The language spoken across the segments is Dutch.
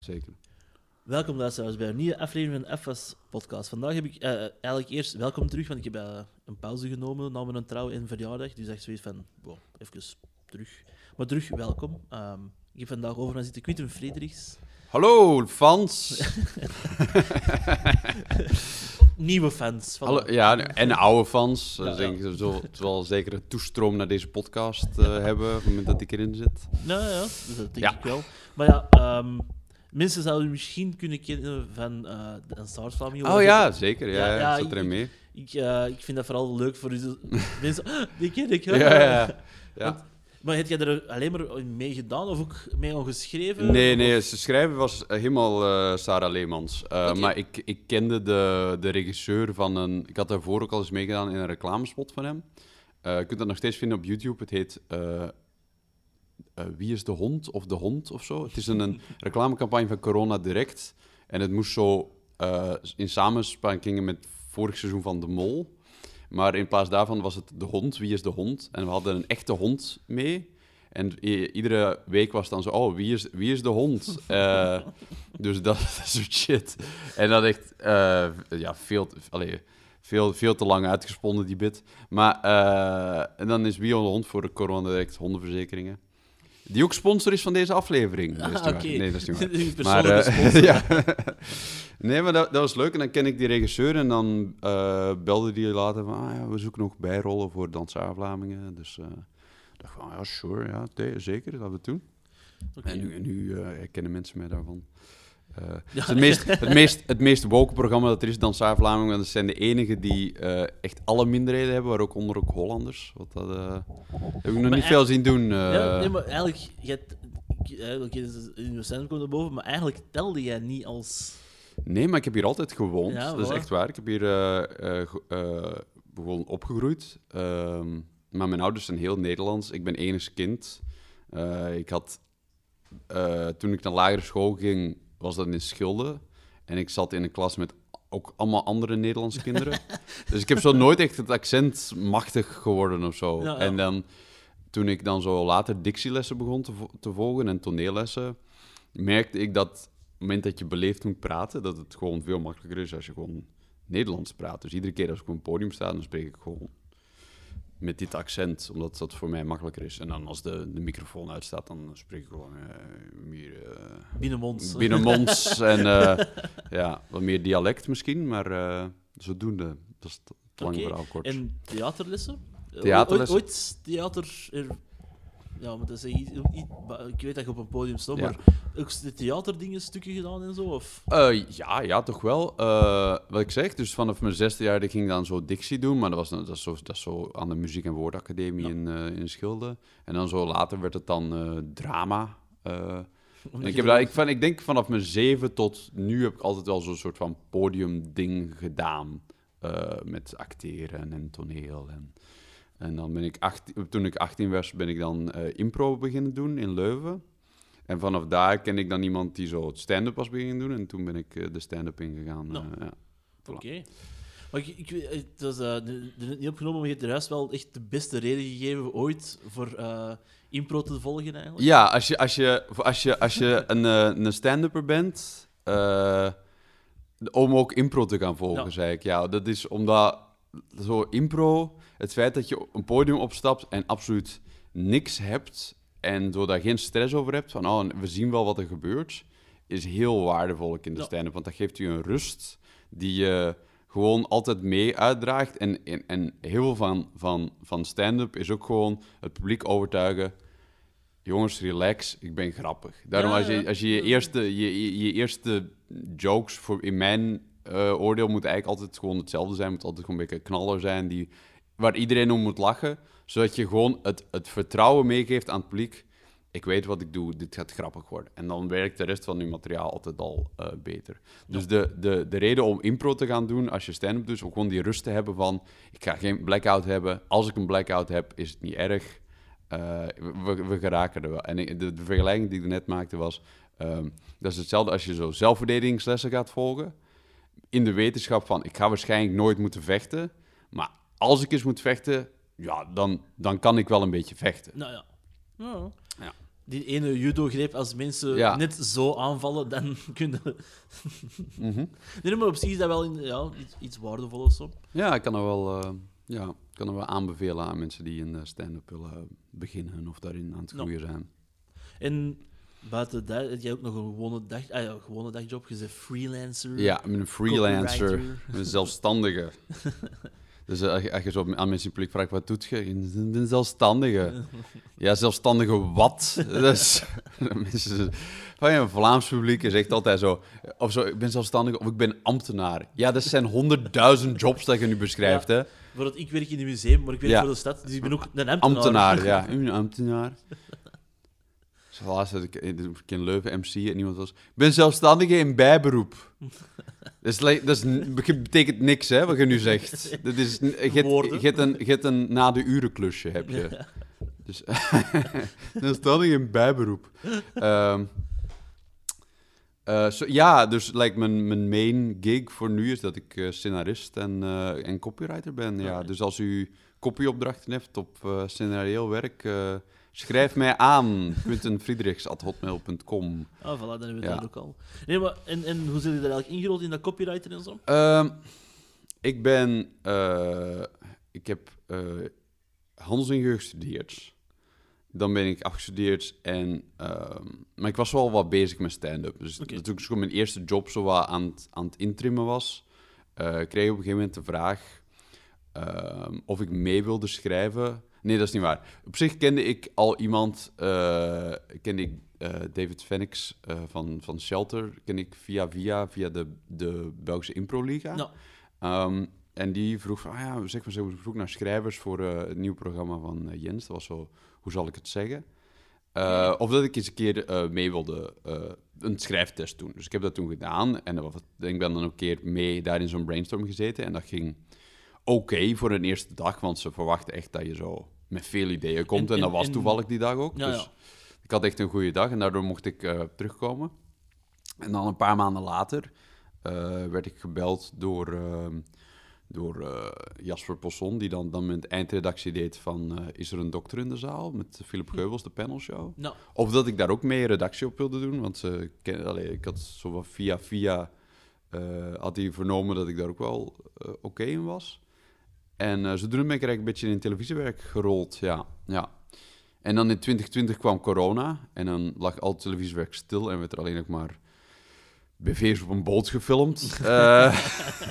Zeker. Welkom luisteraars bij een nieuwe aflevering van de FS Podcast. Vandaag heb ik eh, eigenlijk eerst welkom terug, want ik heb eh, een pauze genomen na mijn trouw en verjaardag. Dus echt zoiets van, wow, even terug. Maar terug, welkom. Ehm, ik heb vandaag over naar zitten Quinten Frederiks. Hallo, fans. Nieuwe fans. Van Hallo, ja, en oude fans. Ja, denk ja. ik, zo, zal zeker een toestroom naar deze podcast eh, hebben op het moment dat ik erin zit. Nou ja, dus dat denk ik wel. Maar ja, ehm, mensen zouden u misschien kunnen kennen van eh de Stars Family. Oh ja, zeker. Ja, Ja, ja, zat ik- erin mee. Ik, eh, ik vind dat vooral leuk voor u. Mensen, "Ah, die ken ik. Ja, hè." ja, ja. Want- Maar heb jij er alleen maar mee gedaan of ook mee al geschreven? Nee, Of- nee, ze schrijven was eh, helemaal Sarah Leemans. Maar ik, ik kende de, de regisseur van een... Ik had daarvoor ook al eens meegedaan in een reclamespot van hem. Je kunt dat nog steeds vinden op YouTube. Het heet eh, Wie is de hond? Of de hond of zo. Het is een, een reclamecampagne van Corona Direct. En het moest zo eh, in samenspraking met vorig seizoen van De Mol. Maar in plaats daarvan was het de hond. Wie is de hond? En we hadden een echte hond mee. En iedere week was het dan zo, oh, wie is, wie is de hond? Eh, dus dat, dat soort shit. En dat echt, ja, veel, te- allee, veel, veel te lang uitgesponnen, die bit. Maar, eh, en dan is Wie is de hond voor de corona direct hondenverzekeringen. Die ook sponsor is van deze aflevering. Ah, oké. Nee, dat is niet waar. Maar, eh, sponsor. ja. nee, maar dat, dat was leuk. En dan ken ik die regisseur en dan eh, belde die later van, ah, ja, we zoeken nog bijrollen voor Dansaar Vlamingen. Dus eh, dacht van, ja, sure, ja, zeker, dat we het doen. En nu, en nu herkennen mensen mij daarvan. Eh, het, Ja. is het, meest, het, meest, het meest woke programma dat er is, Dansaar Vlamingen. Want dat zijn de enigen die eh, echt alle minderheden hebben, waar ook onder ook Hollanders. Wat dat eh, heb ik nog niet veel zien doen. Ja, nee, maar eigenlijk, oké, dus in je stand komt naar boven, maar eigenlijk telde jij niet als. Nee, maar ik heb hier altijd gewoond. Ja, dat is echt waar. Ik heb hier ge- gewoon opgegroeid. Ehm, maar mijn ouders zijn heel Nederlands. Ik ben enigst kind. Ik had, toen ik naar lagere school ging, was dat in Schilde. En ik zat in een klas met ook allemaal andere Nederlandse kinderen. dus ik heb zo nooit echt het accent machtig geworden of zo. Ja, ja. En dan, toen ik dan zo later dictielessen begon te, te volgen en toneellessen, merkte ik dat op het moment dat je beleefd moet praten, dat het gewoon veel makkelijker is als je gewoon Nederlands praat. Dus iedere keer als ik op een podium sta, dan spreek ik gewoon met dit accent, omdat dat voor mij makkelijker is. En dan als de, de microfoon uitstaat, dan spreek ik gewoon eh, meer eh, Binnenmonds. binnenmonds en eh, ja, wat meer dialect misschien, maar zodoende. Dat is het lange verhaal kort. En theaterlessen? Theaterlessen? Ooit, ooit theater. Ja, maar dat is iets- ik weet dat je op een podium Ja. maar ook de theaterdingen stukken gedaan en zo? Of? Eh, ja, ja, toch wel. Eh, wat ik zeg, dus vanaf mijn zesde jaar ging ik dan zo dictie doen, maar dat, was, dat, is zo, dat is zo aan de Muziek- en Woordacademie Ja. in, eh, in Schilde. En dan zo later werd het dan drama. Ik, heb daar, ik, van, ik denk vanaf mijn zeven tot nu heb ik altijd wel zo'n soort van podiumding gedaan. met acteren en toneel. En, en dan ben ik 18, toen ik 18 was, ben ik dan eh, impro beginnen doen in Leuven. En vanaf daar ken ik dan iemand die zo het stand-up was beginnen doen. En toen ben ik eh, de stand-up ingegaan. Nou. eh, ja. Oké. Maar ik, ik, het was niet opgenomen, maar je hebt er juist wel echt de beste reden gegeven ooit voor impro te volgen eigenlijk. Ja, als je, als je, als je, als je een, een stand-upper bent, om ook impro te gaan volgen, Ja. zei ik. Ja, dat is omdat zo impro, het feit dat je op een podium opstapt en absoluut niks hebt en zo daar geen stress over hebt, van oh, we zien wel wat er gebeurt, is heel waardevol in de Ja. stand-up. Want dat geeft je een rust die je gewoon altijd mee uitdraagt. En, en, en heel veel van, van, van stand-up is ook gewoon het publiek overtuigen jongens, relax, ik ben grappig. Daarom Ja, als je als je, je, eerste, je, je, je eerste jokes, voor, in mijn eh, oordeel, moet eigenlijk altijd gewoon hetzelfde zijn. moet altijd gewoon een beetje knaller zijn, die, waar iedereen om moet lachen. Zodat je gewoon het, het vertrouwen meegeeft aan het publiek. Ik weet wat ik doe, dit gaat grappig worden. En dan werkt de rest van je materiaal altijd al eh, beter. Dus de, de, de reden om impro te gaan doen als je stand-up doet, is om gewoon die rust te hebben van... Ik ga geen blackout hebben. Als ik een blackout heb, is het niet erg. Eh, we, we geraken er wel. En de vergelijking die ik net maakte was... ehm, dat is hetzelfde als je zo zelfverdedigingslessen gaat volgen. In de wetenschap van, ik ga waarschijnlijk nooit moeten vechten. Maar als ik eens moet vechten, ja, dan, dan kan ik wel een beetje vechten. Nou ja. ja. Ja. die ene judo-greep, als mensen Ja. net zo aanvallen, dan kunnen... Mhm. Nee, maar op zich is dat wel in, ja, iets, iets waardevol of zo. Ja, ik kan er wel, eh, ja, ik kan er wel aanbevelen aan mensen die in eh, stand-up willen beginnen of daarin aan het Ja. groeien zijn. En buiten dat heb jij ook nog een gewone, dag, ah ja, een gewone dagjob. Je bent freelancer. Ja, ik ben een freelancer, copywriter. ik ben een zelfstandige. dus eh, als je- als je zo aan mensen publiek vraagt, wat doet je? Ik ben een zelfstandige. Ja, zelfstandige wat? dus, mensen, van je Vlaams publiek is echt altijd zo, of zo, ik ben zelfstandige of ik ben ambtenaar. Ja, dat zijn honderdduizend jobs dat je nu beschrijft, hè. Bijvoorbeeld, ik werk in een museum, maar ik werk Ja. voor de stad, dus ik ben ook een ambtenaar. Ambtenaar, ja. Een ambtenaar. Laatst had ik ik in Leuven MC en iemand was... Ik ben zelfstandige in bijberoep. Dat, is, dat betekent niks, hè, wat je nu zegt. Dat is, je hebt- een, een na de uren klusje, heb je. Dus, zelfstandige in bijberoep. Ehm, eh, ja, dus like, mijn, mijn main gig voor nu is dat ik eh, scenarist en, eh, en copywriter ben. Ja. Dus als u copyopdrachten heeft op eh scenarioel werk, eh, schrijf mij aan. quintenfriedrichs.hotmail.com Ah, voilà, dan hebben we Ja. dat ook al. Nee, maar en, en hoe zit je daar eigenlijk ingerold in dat copywriter en zo? Ehm, ik ben... eh, ik heb eh handelsingenieur gestudeerd. Dan ben ik afgestudeerd en... ehm, maar ik was wel wat bezig met stand-up. Dus Oké. toen ik zo mijn eerste job zo wat aan het, aan het intrimmen was... eh, kreeg ik op een gegeven moment de vraag... ehm, of ik mee wilde schrijven. Nee, dat is niet waar. Op zich kende ik al iemand... eh, kende ik eh, David Fenix eh, van, van Shelter. Ken ik via via, via de, de Belgische Impro-liga. Nou, Ehm, en die vroeg van, ah ja, zeg maar, ze vroeg naar schrijvers voor het nieuwe programma van Jens. Dat was zo, hoe zal ik het zeggen? Of dat ik eens een keer mee wilde een schrijftest doen. Dus ik heb dat toen gedaan. En dat was- ik ben dan ook een keer mee daar in zo'n brainstorm gezeten. En dat ging oké voor een eerste dag, want ze verwachten echt dat je zo met veel ideeën komt. En, En- dat was en- toevallig die dag ook. Ja, dus ja. ik had echt een goede dag en daardoor mocht ik eh, terugkomen. En dan een paar maanden later eh, werd ik gebeld door, ehm, door eh, Jasper Posson, die dan, dan met eindredactie deed van Is er een dokter in de zaal? Met Philip Geubels, de panelshow. Of dat ik daar ook mee redactie op wilde doen, want ze ken, allee, ik had zo via via had hij vernomen dat ik daar ook wel oké in was. En eh zodoende ben ik eigenlijk een beetje in televisiewerk gerold, ja. ja. En dan in 2020 kwam corona en dan lag al het televisiewerk stil en werd er alleen nog maar BV's op een boot gefilmd. Eh,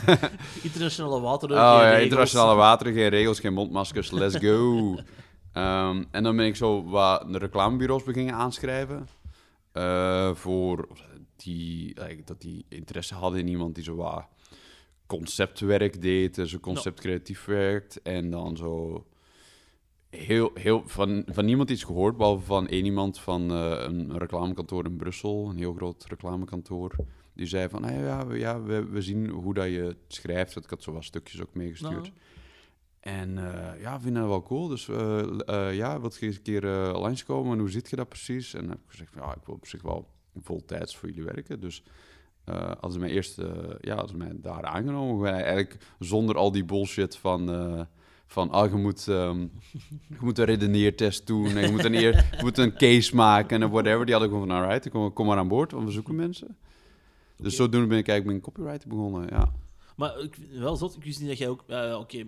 internationale wateren. Oh geen ja, regels. internationale wateren, geen regels, geen mondmaskers, let's go. Ehm, en dan ben ik zo wat reclamebureaus beginnen aanschrijven. eh, voor die, dat die interesse hadden in iemand die zo wat conceptwerk deed, dus een concept creatief werkt. En dan zo heel, heel, van, van niemand iets gehoord, behalve van één iemand van eh, een reclamekantoor in Brussel, een heel groot reclamekantoor. Die zei van, ah, ja, we, ja we, we zien hoe dat je schrijft. Ik had zo wat stukjes ook meegestuurd. Nou, En eh, ja, vinden dat wel cool. Dus eh, ja, wilt je eens een keer langskomen? En hoe zit je dat precies? En dan heb ik gezegd, ja, ik wil op zich wel voltijds voor jullie werken. Dus eh als ze mij eerst, eh, ja, als mij daar aangenomen, eigenlijk zonder al die bullshit van... eh, van, ah, je moet, ehm, je moet een redeneertest doen en je moet een, eer, je moet een case maken en whatever. Die hadden gewoon van, alright, kom, kom maar aan boord, want we zoeken mensen. Dus Oké. zodoende ben ik eigenlijk met copywriting begonnen, ja. Maar ik, wel zot, ik wist niet dat jij ook... Oké,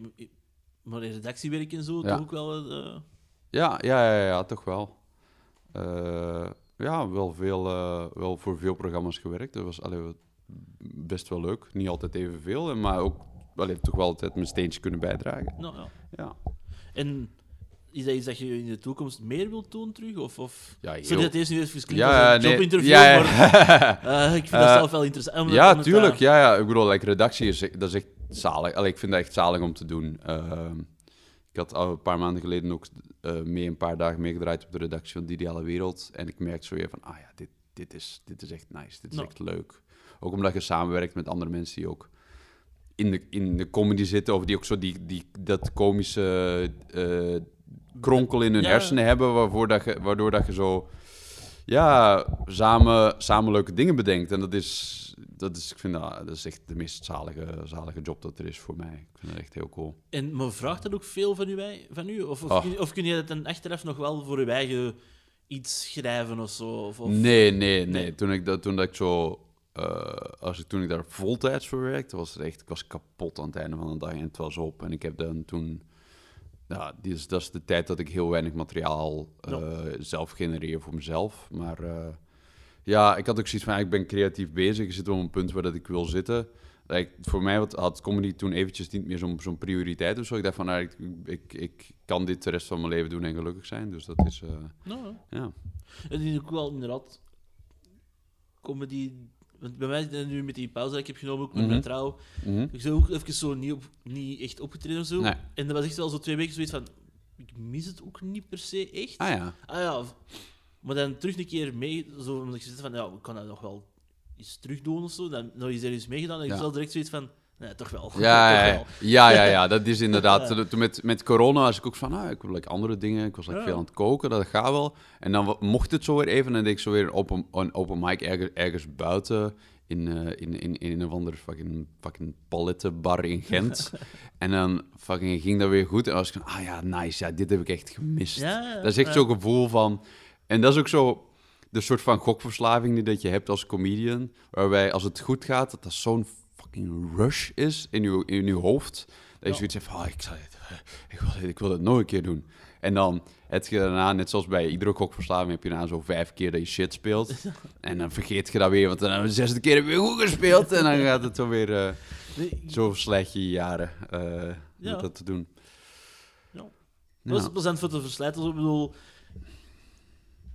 maar in redactiewerk en zo, Ja. toch ook wel... Ja, ja, ja, ja toch wel. Eh, ja, wel, veel, eh, wel voor veel programma's gewerkt. Dat was allee, best wel leuk. Niet altijd evenveel, en- maar ook allee, toch wel altijd mijn steentje kunnen bijdragen. nou, ja. Ja, En is dat iets dat je in de toekomst meer wilt doen terug? Of, of... ja, heel- Sorry dat deze nu even klinkt ja, als een nee, jobinterview, ja, ja. maar eh, ik vind dat Eh, zelf wel interessant. Ja, tuurlijk. Ja, ja. Ik bedoel, like, redactie is, dat is echt zalig. Allee, ik vind dat echt zalig om te doen. Ik had al een paar maanden geleden ook eh, mee een paar dagen meegedraaid op de redactie van De Ideale Wereld. En ik merkte zo weer van, ah ja, dit, dit, is, dit is echt nice. Dit is echt leuk. Ook omdat je samenwerkt met andere mensen die ook in de, in de comedy zitten. Of die ook zo die, die, dat komische eh, kronkel in hun Ja. hersenen hebben. Waarvoor dat je, waardoor dat je zo ja, samen, samen leuke dingen bedenkt. En dat is, dat is, ik vind dat, dat is echt de meest zalige, zalige job dat er is voor mij. Ik vind dat echt heel cool. En maar vraagt dat ook veel van u? Van u? Of, of, kun, of kun je dat dan achteraf nog wel voor je eigen iets schrijven of zo? Of, of... Nee, nee, nee. Toen, ik dat, toen dat ik zo... eh, als ik, toen ik daar voltijds voor werkte, was het echt... Ik was kapot aan het einde van de dag en het was op. En ik heb dan toen... Ja, die is, dat is de tijd dat ik heel weinig materiaal eh, zelf genereer voor mezelf. Maar eh, ja, ik had ook zoiets van... Ik ben creatief bezig. Ik zit op een punt waar dat ik wil zitten. Like, voor mij had, had comedy toen eventjes niet meer zo'n zo'n prioriteit of zo. Ik dacht van, nou, ik, ik, ik kan dit de rest van mijn leven doen en gelukkig zijn. Dus dat is... Nou, ja. En die ook wel inderdaad comedy. Want bij mij nu met die pauze die ik heb genomen, ook met Mhm. mijn trouw, Mhm. ik ben ook even zo niet, op, niet echt opgetreden of zo. Nee. En dat was echt wel zo twee weken zoiets van. Ik mis het ook niet per se echt. Ah ja. Ah ja, maar dan terug een keer mee, zo, omdat ik zit van, ja, ik kan dat nog wel eens terug doen of zo. Dan nog eens ergens meegedaan en ik Ja. wel direct zoiets van, nee, toch wel. Ja, ja, ja, ja, ja, dat is inderdaad. Toen met, met corona was ik ook van, ah, ik wil like, andere dingen. Ik was like, veel aan het koken, dat gaat wel. En dan mocht het zo weer even, en dan deed ik zo weer op een, open mic ergens, ergens buiten. In, eh, in, in, in een of andere fucking, fucking palettenbar in Gent. en dan fucking ging dat weer goed. En dan was ik van, ah ja, nice, ja, dit heb ik echt gemist. Ja, dat is echt ja. zo'n gevoel van... En dat is ook zo de soort van gokverslaving die dat je hebt als comedian. Waarbij als het goed gaat, dat dat zo'n fucking rush is in je, in je hoofd. Dat je zoiets hebt van, ah, ik, zal dit, eh, ik, wil, dit- ik wil het nog een keer doen. En dan heb je daarna, net zoals bij iedere gokverslaving, heb je daarna zo vijf keer dat je shit speelt. en dan vergeet je dat weer, want dan de zesde keer heb je weer goed gespeeld. en dan gaat het zo weer... eh, ik- zo slecht je jaren eh, Ja. met dat te doen. Ja. Dat is plezant voor te verslijten. Ik bedoel,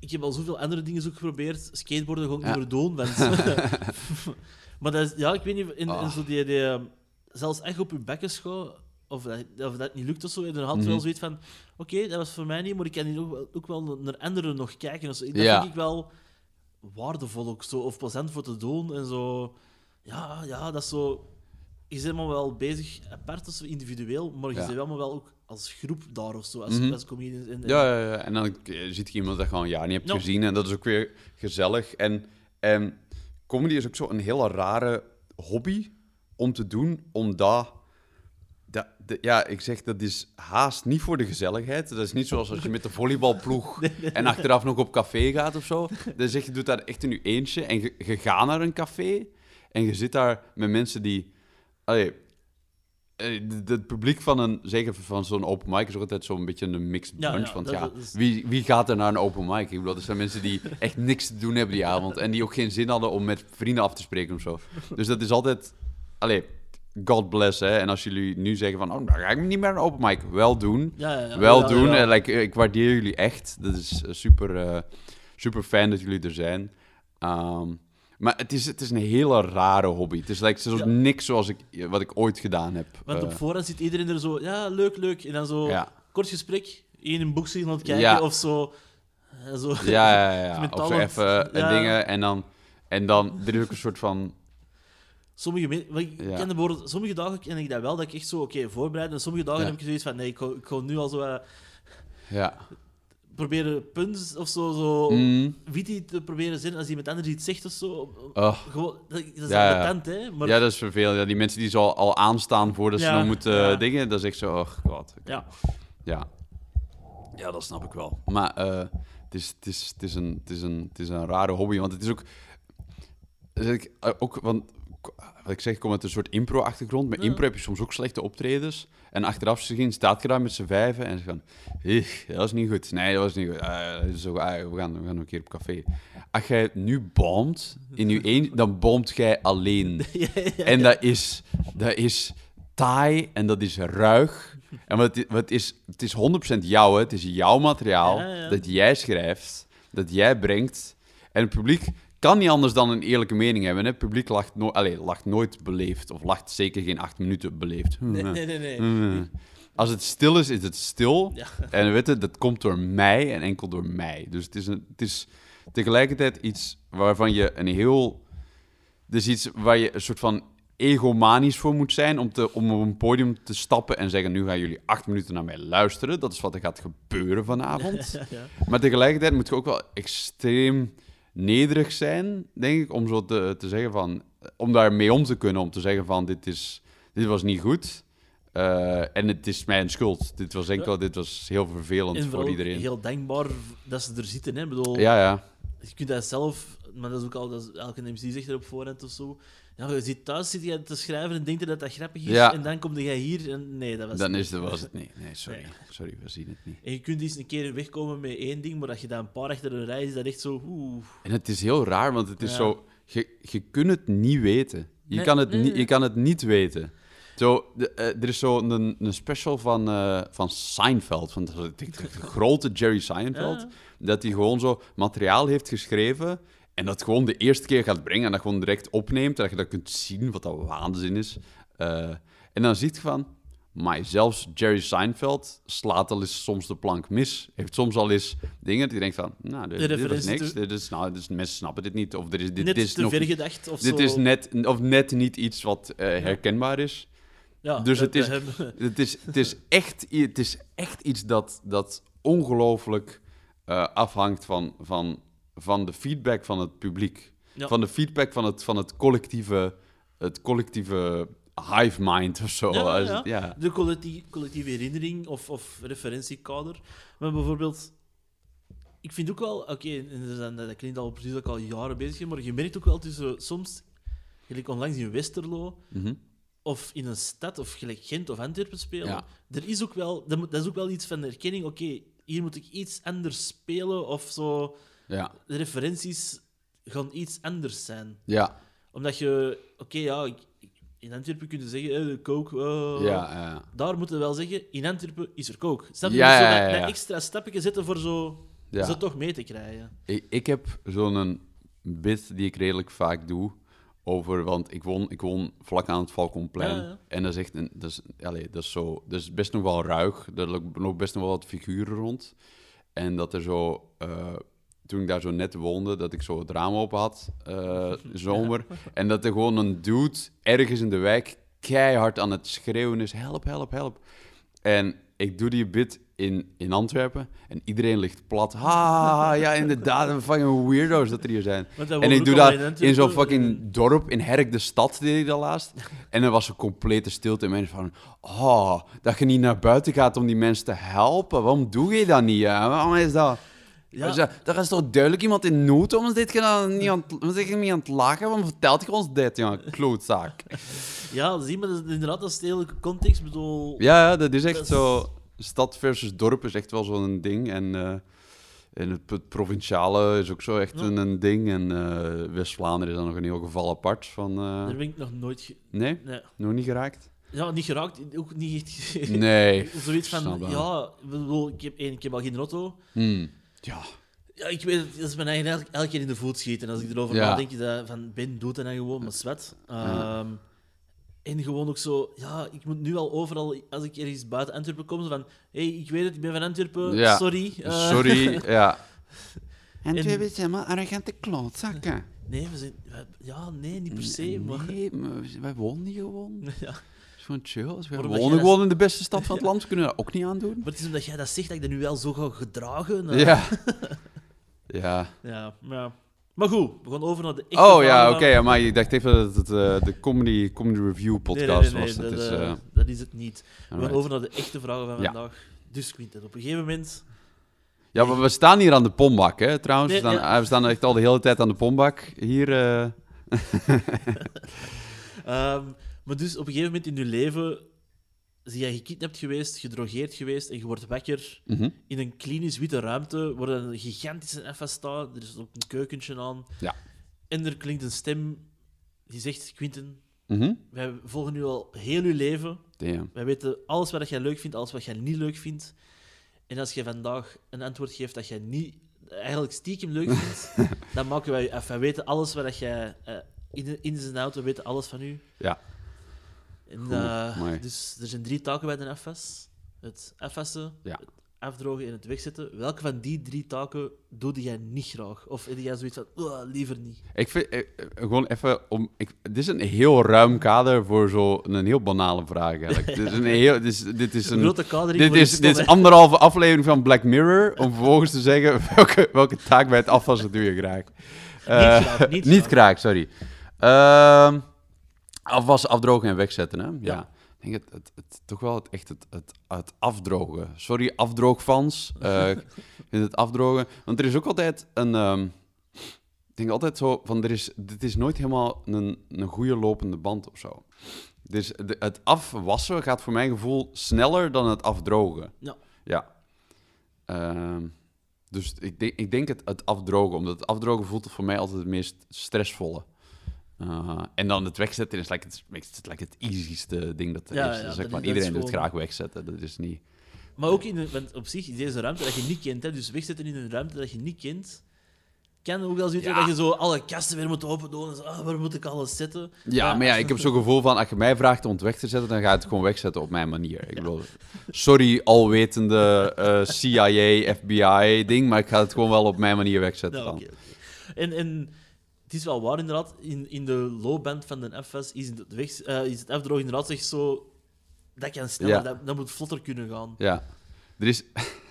ik heb al zoveel andere dingen ook geprobeerd. Skateboarden gewoon Ja. niet meer doen. want- maar dat is, ja, ik weet niet, in, in Ah. zo die, die, eh, zelfs echt op je bekken schouwen, of dat, of dat niet lukt of zo, dan had je Mhm. wel zoiets van, oké, dat was voor mij niet, maar ik kan hier ook wel, ook wel naar anderen nog kijken. of zo. Dat Ja. vind ik wel waardevol ook, zo, of plezant voor te doen. En zo, ja, ja, dat is zo... Je bent allemaal wel bezig, apart zo, individueel, maar je Ja. bent allemaal wel ook als groep daar of zo, als, Mhm. als comedians. En, en- Ja, ja, ja, en dan ziet je iemand dat gewoon ja niet hebt Ja. gezien. En dat is ook weer gezellig. En, en comedy is ook zo een hele rare hobby om te doen, omdat... Dat, de- ja, ik zeg, dat is haast niet voor de gezelligheid. Dat is niet zoals als je met de volleybalploeg en achteraf nog op café gaat of zo. Dan zeg je, doet dat echt in je eentje en je, je gaat naar een café en je zit daar met mensen die... Allee, het publiek van een, zeker van zo'n open mic, is altijd zo'n beetje een mixed bunch. ja, want dat- ja, dat is- wie, wie gaat er naar een open mic? Ik bedoel, er zijn mensen die echt niks te doen hebben die avond en die ook geen zin hadden om met vrienden af te spreken of zo. Dus dat is altijd, allee, God bless, hè. En als jullie nu zeggen van, oh, dan ga ik niet meer naar een open mic. Wel doen. Wel doen. Eh, like, eh, ik waardeer jullie echt. Dat is eh, super, eh, super fijn dat jullie er zijn. Ehm, maar het is, het is een hele rare hobby. Het is like, Ja. niks zoals ik, wat ik ooit gedaan heb. Want op Eh, voorhand zit iedereen er zo, ja, leuk, leuk. En dan zo, ja. kort gesprek, één een boek zien aan het kijken, Ja. of zo. eh, zo. Ja, ja, ja. Met Of zo even eh, dingen. En dan, en dan, er is ook een soort van... Sommige, ik Ja. ken de woorden, sommige dagen ken ik dat wel, dat ik echt zo, oké, voorbereid. En sommige dagen heb ik zoiets van, nee, ik ga, ik nu al zo Ja. Proberen punten of zo, zo Mm. witty te proberen zijn als iemand anders iets zegt of zo. Oh. Gewoon, dat, is Ja, hè. Maar, Ja, dat is vervelend. Ja, die mensen die zo al, aanstaan voordat ze Ja, nog moeten ja. eh, dingen, dat is echt zo, oh god. ja. Ja. Ja, dat snap ik wel. Maar eh, het, is, het, is, het, is een, het, is een, het is een rare hobby, want het is ook... zeg ik, eh, ook want, wat ik zeg, ik kom uit een soort impro-achtergrond. Met Ja. impro heb je soms ook slechte optredens. En achteraf gezien staat je daar met z'n vijven en ze gaan... "Ih, dat was niet goed. Nee, dat was niet goed. Ah, zo, ah, we, gaan, we gaan nog een keer op café. Als jij nu boomt, in je een, dan boomt jij alleen. Ja, ja, En dat is, dat is taai en dat is ruig. En wat, het- wat is, het is 100% jou, hè. het is jouw materiaal dat jij schrijft, dat jij brengt. En het publiek kan niet anders dan een eerlijke mening hebben. Hè. Het publiek lacht, no Allee, lacht nooit beleefd, of lacht zeker geen acht minuten beleefd. Nee, nee, nee. nee. Hmm. Als het stil is, is het stil. Ja. En weet je, dat komt door mij en enkel door mij. Dus het is, een, het is tegelijkertijd iets waarvan je een heel... Is iets waar je een soort van egomanisch voor moet zijn om, te, om op een podium te stappen en zeggen, nu gaan jullie acht minuten naar mij luisteren. Dat is wat er gaat gebeuren vanavond. Ja, ja. Maar tegelijkertijd moet je ook wel extreem nederig zijn, denk ik, om zo te, te zeggen van... Om daar mee om te kunnen, om te zeggen van, dit, is, dit was niet goed. Eh, en het is mijn schuld. Dit was enkel, dit was heel vervelend En voor iedereen. heel dankbaar dat ze er zitten. Hè. Bedoel, Ja, ja. Je kunt dat zelf, maar dat is ook al, dat is, elke MC zegt er op voorhand of zo. Ja, je zit thuis, zit je te schrijven en denkt je dat dat grappig is. Ja. En dan kom jij hier en nee, dat was Dan niet. is, dat was het niet. Nee, sorry. Nee. Sorry, we zien het niet. En je kunt eens een keer wegkomen met één ding, maar dat je dan een paar achter een rij is, dat echt zo... Oeh. En het is heel raar, want het is Ja. zo... Je, je kunt het niet weten. Je, Nee, kan, het niet, nee. je kan het niet weten. Zo, de, eh, er is zo een, een special van, eh, van Seinfeld, van de, de- de grote Jerry Seinfeld, Ja. dat hij gewoon zo materiaal heeft geschreven en dat gewoon de eerste keer gaat brengen en dat gewoon direct opneemt, dat je dat kunt zien, wat dat waanzin is. Eh, en dan ziet je van, maar zelfs Jerry Seinfeld slaat al eens soms de plank mis. Heeft soms al eens dingen hij denkt van, nou, dit, dit referentie niks, te- dit is, nou, dit is, mensen snappen dit niet, of er is, dit, Net dit is te nog, ver gedacht of dit zo. is net, of net niet iets wat eh, herkenbaar is. Ja, dus het is- Het is, het is, echt, het is echt iets dat, dat ongelooflijk eh, afhangt van, van, van de feedback van het publiek. Ja. Van de feedback van het, van het collectieve, het collectieve hive mind of zo. Ja, ja. ja. De collectie- collectieve herinnering of, of referentiekader. Maar bijvoorbeeld, ik vind ook wel, oké, zijn- dat klinkt al precies dat ik al jaren bezig ben, maar je merkt ook wel tussen soms, gelijk onlangs in Westerlo, Mhm. of in een stad, of gelijk Gent of Antwerpen spelen, er is ook wel, dat, is ook wel iets van erkenning, oké, hier moet ik iets anders spelen, of zo, ja. de referenties gaan iets anders zijn. Ja. Omdat je, oké, ja, in Antwerpen kun je zeggen, eh, de coke, eh, Ja, ja. daar moeten we wel zeggen, in Antwerpen is er coke. Snap je? Ja, Dus zo ja, extra stapje zetten voor zo, zo toch mee te krijgen. Ik, ik heb zo'n bit die ik redelijk vaak doe over, want ik woon, ik woon vlak aan het ja. En dat is echt een, dat is, allee, dat is zo, dat is best nog wel ruig. Er nog best nog wel wat figuren rond. En dat er zo, eh, toen ik daar zo net woonde, dat ik zo het raam open had, eh, zomer. En dat er gewoon een dude ergens in de wijk keihard aan het schreeuwen is: help, help, help. En ik doe die bit in, in Antwerpen en iedereen ligt plat. Ha, ja, inderdaad, een fucking weirdo's dat er hier zijn. En ik doe dat in zo'n fucking dorp, in Herk de Stad, deed ik dat laatst. En er was een complete stilte. En mensen van, oh, dat je niet naar buiten gaat om die mensen te helpen. Waarom doe je dat niet? Hè? Waarom is dat? Ja. Ja. Daar is toch duidelijk iemand in nood om dit je dan niet aan, het- niet aan het lachen? Waarom vertelt je ons dit, ja, klootzaak? Ja, zie maar, dat is inderdaad, dat is de hele context. Bedoel, Ja, ja, dat is echt Dat is- zo. Stad versus dorp is echt wel zo'n ding. En, eh, en het, het provinciale is ook zo echt Ja. een, een ding. En eh, West-Vlaanderen is dan nog een heel geval apart. Van, eh, daar ben ik nog nooit... ge- Nee, Nee. nog niet geraakt? Ja, niet geraakt, ook niet echt... Nee. Zoiets van, ja, ik bedoel, ik heb, één, ik heb al geen auto. Hmm. Ja. Ja, ik weet het, dat is mijn eigen elke, keer in de voet schieten. Als ik erover Ja. nadenk, je dat van Ben doet en dan gewoon met zwet. Ehm, En gewoon ook zo, ja, ik moet nu al overal, als ik ergens buiten Antwerpen kom, zo van, hé, hey, ik weet het, ik ben van Antwerpen, Ja. sorry. eh, Sorry, ja. En- En twee zijn helemaal arrogante klootzakken. Nee, we zijn, we- ja, nee, niet per se, maar... Nee, maar we- wij wonen niet gewoon. Ja. Gewoon chill. Als omdat wonen gewoon in de beste stad van het land, kunnen we dat ook niet aandoen. Maar het is omdat jij dat zegt, dat ik dat nu wel zo ga gedragen. Ja. Ja. ja. ja. Maar goed, we gaan over naar de echte Oh ja, oké, maar ik dacht even dat het eh, de comedy, comedy review podcast nee, nee, was. nee, Dat dat, is, eh, eh, dat is het niet. We gaan over naar de echte vragen van Ja. vandaag. Dus Quinten, op een gegeven moment... Ja, maar we staan hier aan de pombak, hè, trouwens. We, staan, ja. we staan echt al de hele tijd aan de pombak. Hier, Ehm, maar dus op een gegeven moment in je leven zie je gekidnapt geweest, gedrogeerd geweest en je wordt wakker mhm. in een klinisch witte ruimte waar een gigantische FS staat. Er is ook een keukentje aan. Ja. En er klinkt een stem die zegt, Quinten, Mhm. wij volgen nu al heel je leven. Damn. Wij weten alles wat jij leuk vindt, alles wat jij niet leuk vindt. En als je vandaag een antwoord geeft dat jij niet, eigenlijk stiekem leuk vindt, dan maken wij je af. Wij weten alles wat jij eh, in, in zijn auto, weten alles van u. Ja. En, Goed, eh, dus er zijn drie taken bij de FS: het afwassen, Ja. het afdrogen en het wegzetten. Welke van die drie taken doe jij niet graag? Of heb jij zoiets van, "Oh, liever niet? Ik vind, eh, eh, gewoon even om... Ik, dit is een heel ruim kader voor zo'n heel banale vraag, eigenlijk. dit, is een heel, dit, is, dit is Een een... grote kadering Dit is, stom, dit is anderhalve aflevering van Black Mirror, om vervolgens te zeggen welke, welke taak bij het afwassen doe je graag. Graag, niet niet graag. graag, sorry. Ehm, afwassen, afdrogen en wegzetten, hè? Ja. Ja. denk het, het, het, toch wel het, echt het, het, het afdrogen. Sorry, afdroogfans. Ik vind het afdrogen. Want er is ook altijd een... ehm, ik denk altijd zo van, er is, dit is nooit helemaal een, een goede lopende band of zo. Dus de- het afwassen gaat voor mijn gevoel sneller dan het afdrogen. Ja. Ja. Ehm, dus ik denk, ik denk het, het afdrogen, omdat het afdrogen voelt voor mij altijd het meest stressvolle. Uh, en dan het wegzetten is like het, like het easyste ding dat er Ja, is. ja, Dus dat zeg maar, is- dat is iedereen wil het graag wegzetten. Dat is niet... Maar ook in want op zich is deze ruimte dat je niet kent, hè, dus wegzetten in een ruimte dat je niet kent, kan ook wel zoiets Ja. dat je zo alle kasten weer moet open doen. En zo, ah, waar moet ik alles zetten? Ja, maar ja, ik heb zo'n gevoel van, als je mij vraagt om het weg te zetten, dan ga je het gewoon wegzetten op mijn manier. Ik bedoel, sorry, alwetende eh, CIA, FBI-ding, maar ik ga het gewoon wel op mijn manier wegzetten oké. En, en het is wel waar, inderdaad, in, in de lowband van de FS is het, weg, eh, is het afdrogen inderdaad echt zo... Dat kan sneller, Ja. dat, dat moet vlotter kunnen gaan. Ja, er is...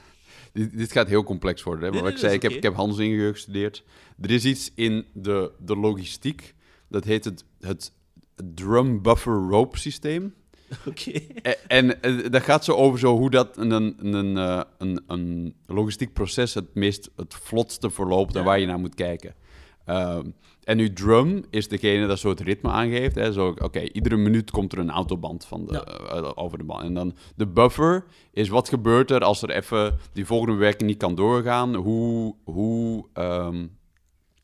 dit, dit gaat heel complex worden, hè? maar Nee, wat nee, ik zei, ik heb, ik heb handelsingenieur gestudeerd. Er is iets in de, de logistiek, dat heet het, het drum buffer rope systeem. Oké. En, en eh, dat gaat zo over zo hoe dat een, een, een, eh, een, een logistiek proces het meest het vlotste verloopt en waar je naar moet kijken. Ehm, en uw drum is degene dat zo het ritme aangeeft. Hè? Zo, Oké, iedere minuut komt er een autoband van de, Ja. eh, over de band. En dan de buffer is wat gebeurt er als er even die volgende werking niet kan doorgaan. Hoe, hoe, ehm,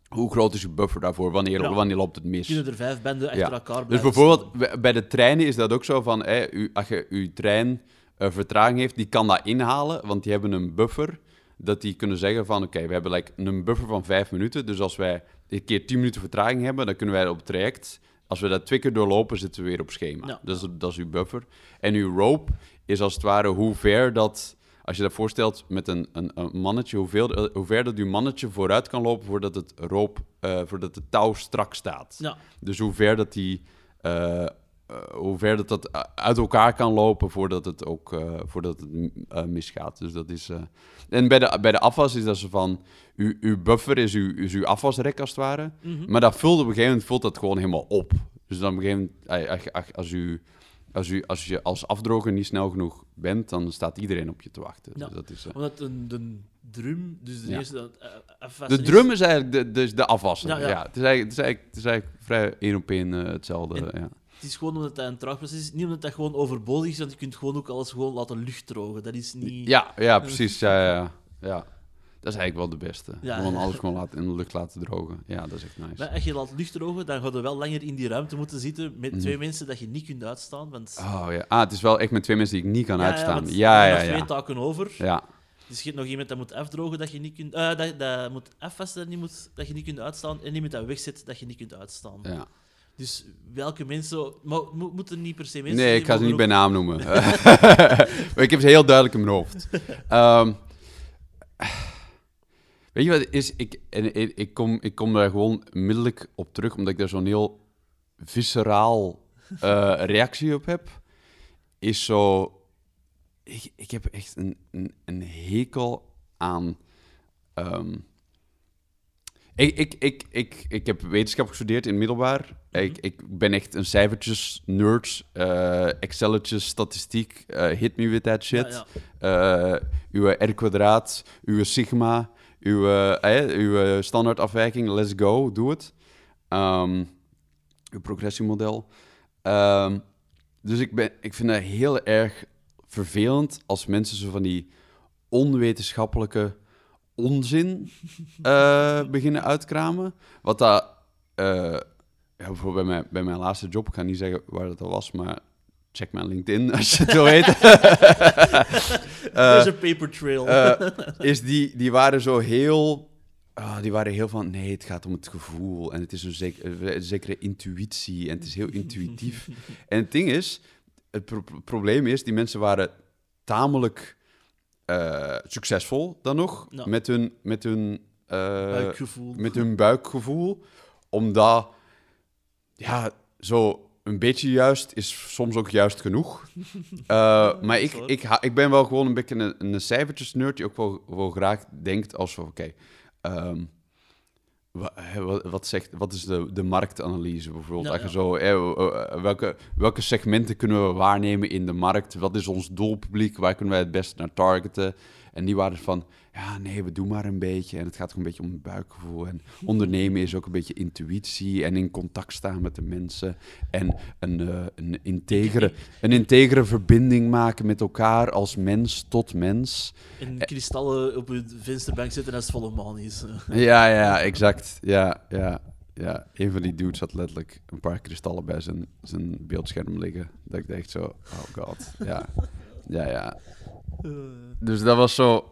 hoe groot is je buffer daarvoor? Wanneer, Ja. wanneer loopt het mis? Kunnen er vijf benden achter Ja. elkaar Dus bijvoorbeeld bij de treinen is dat ook zo van, hè, u, als je uw trein eh, vertraging heeft, die kan dat inhalen, want die hebben een buffer, dat die kunnen zeggen van, oké, we hebben like, een buffer van vijf minuten, dus als wij een keer tien minuten vertraging hebben, dan kunnen wij op het traject, als we dat twee keer doorlopen, zitten we weer op schema. Ja. Dat, is, dat is uw buffer. En uw rope is als het ware hoe ver dat... Als je dat voorstelt met een, een, een mannetje, hoeveel, eh, hoe ver dat uw mannetje vooruit kan lopen voordat het, roop, eh, voordat de touw strak staat. Ja, Dus hoe ver dat die, eh, hoe ver dat, dat eh, uit elkaar kan lopen voordat het ook eh, voordat het mm, eh, misgaat. Dus dat is. eh, En bij de, bij de afwas is dat zo van. Uw, uw buffer is uw, is uw afwasrek als het ware. Mhm. Maar dat vult op een gegeven moment vult dat gewoon helemaal op. Dus dan op een gegeven moment, eh, als, u, als, u, als je als afdroger niet snel genoeg bent, dan staat iedereen op je te wachten. Ja. Dus dat is, eh, omdat een, de drum, dus de Ja. eerste... Dat, eh, de is- drum is eigenlijk de, de, de afwasser. Ja. Het, is eigenlijk, het, is eigenlijk, het is eigenlijk vrij één op één eh, hetzelfde. En-. Het is gewoon omdat dat een traag proces is. Niet omdat dat gewoon overbodig is, want je kunt gewoon ook alles gewoon laten lucht drogen. Dat is niet... Ja, ja, precies. Ja, ja, ja. Dat is eigenlijk wel de beste. Ja, gewoon alles gewoon laten, in de lucht laten drogen. Ja, dat is echt nice. Maar als je laat lucht drogen, dan ga je wel langer in die ruimte moeten zitten met Mhm. twee mensen dat je niet kunt uitstaan. Want... Oh ja. Ah, het is wel echt met twee mensen die ik niet kan uitstaan. Ja, er ja, ja. twee taken over. Ja, Dus je hebt nog iemand dat moet afdrogen dat je niet kunt... eh, dat, dat moet afwassen dat, niet moet, dat je niet kunt uitstaan. En iemand dat wegzet dat je niet kunt uitstaan. ja. Dus welke mensen... Maar mo- moeten niet per se mensen... Nee, ik ga ze niet bij naam noemen. maar ik heb ze heel duidelijk in mijn hoofd. Ehm, weet je wat is? Ik, en, en- ik, kom, ik kom daar gewoon onmiddellijk op terug, omdat ik daar zo'n heel visceraal eh, reactie op heb. Is zo... Ik, ik heb echt een, een, een hekel aan... ehm, ik, ik, ik, ik, ik heb wetenschap gestudeerd in middelbaar. ik, ik ben echt een cijfertjes nerd. eh Excelletjes, statistiek. eh, hit me with that shit. Eh, uw R kwadraat, uw sigma, uw, uw standaardafwijking, let's go, doe het. Ehm, uw progressiemodel. Ehm, dus ik, ben, ik vind het heel erg vervelend als mensen zo van die onwetenschappelijke onzin eh, beginnen uitkramen. Wat dat... eh, ja, bijvoorbeeld bij mijn, bij mijn laatste job, ik ga niet zeggen waar dat al was, maar check mijn LinkedIn als je het wil weten. There's a paper trail. Eh, is die, die waren zo heel. ah, die waren heel van. Nee, het gaat om het gevoel. En het is een, zek- een zekere intuïtie. En het is heel intuïtief. en het ding is. Het pro- pro- probleem is. Die mensen waren tamelijk eh, succesvol dan nog. Ja. Met hun. Met hun eh, Buikgevoel. met hun buikgevoel. Omdat, ja, zo een beetje juist is soms ook juist genoeg. Eh, maar ik, ik, ik ben wel gewoon een beetje een, een cijfertjes nerd die ook wel, wel graag denkt als van, oké, ehm, wa- hè, wat, wat, zegt, wat is de, de marktanalyse bijvoorbeeld? Ja. zo, welke, welke segmenten kunnen we waarnemen in de markt? Wat is ons doelpubliek? Waar kunnen wij het best naar targeten? En die waren van, ja, nee, we doen maar een beetje. En het gaat ook een beetje om het buikgevoel. En ondernemen is ook een beetje intuïtie en in contact staan met de mensen. En een, eh, een, integere, een integere verbinding maken met elkaar als mens tot mens. In kristallen op je vensterbank zitten als het volle maan is. Ja, ja, exact. Ja, ja, ja. Een van die dudes had letterlijk een paar kristallen bij zijn, zijn beeldscherm liggen. Dat ik dacht zo, oh god. Ja, ja, ja. Eh, Dus dat was zo...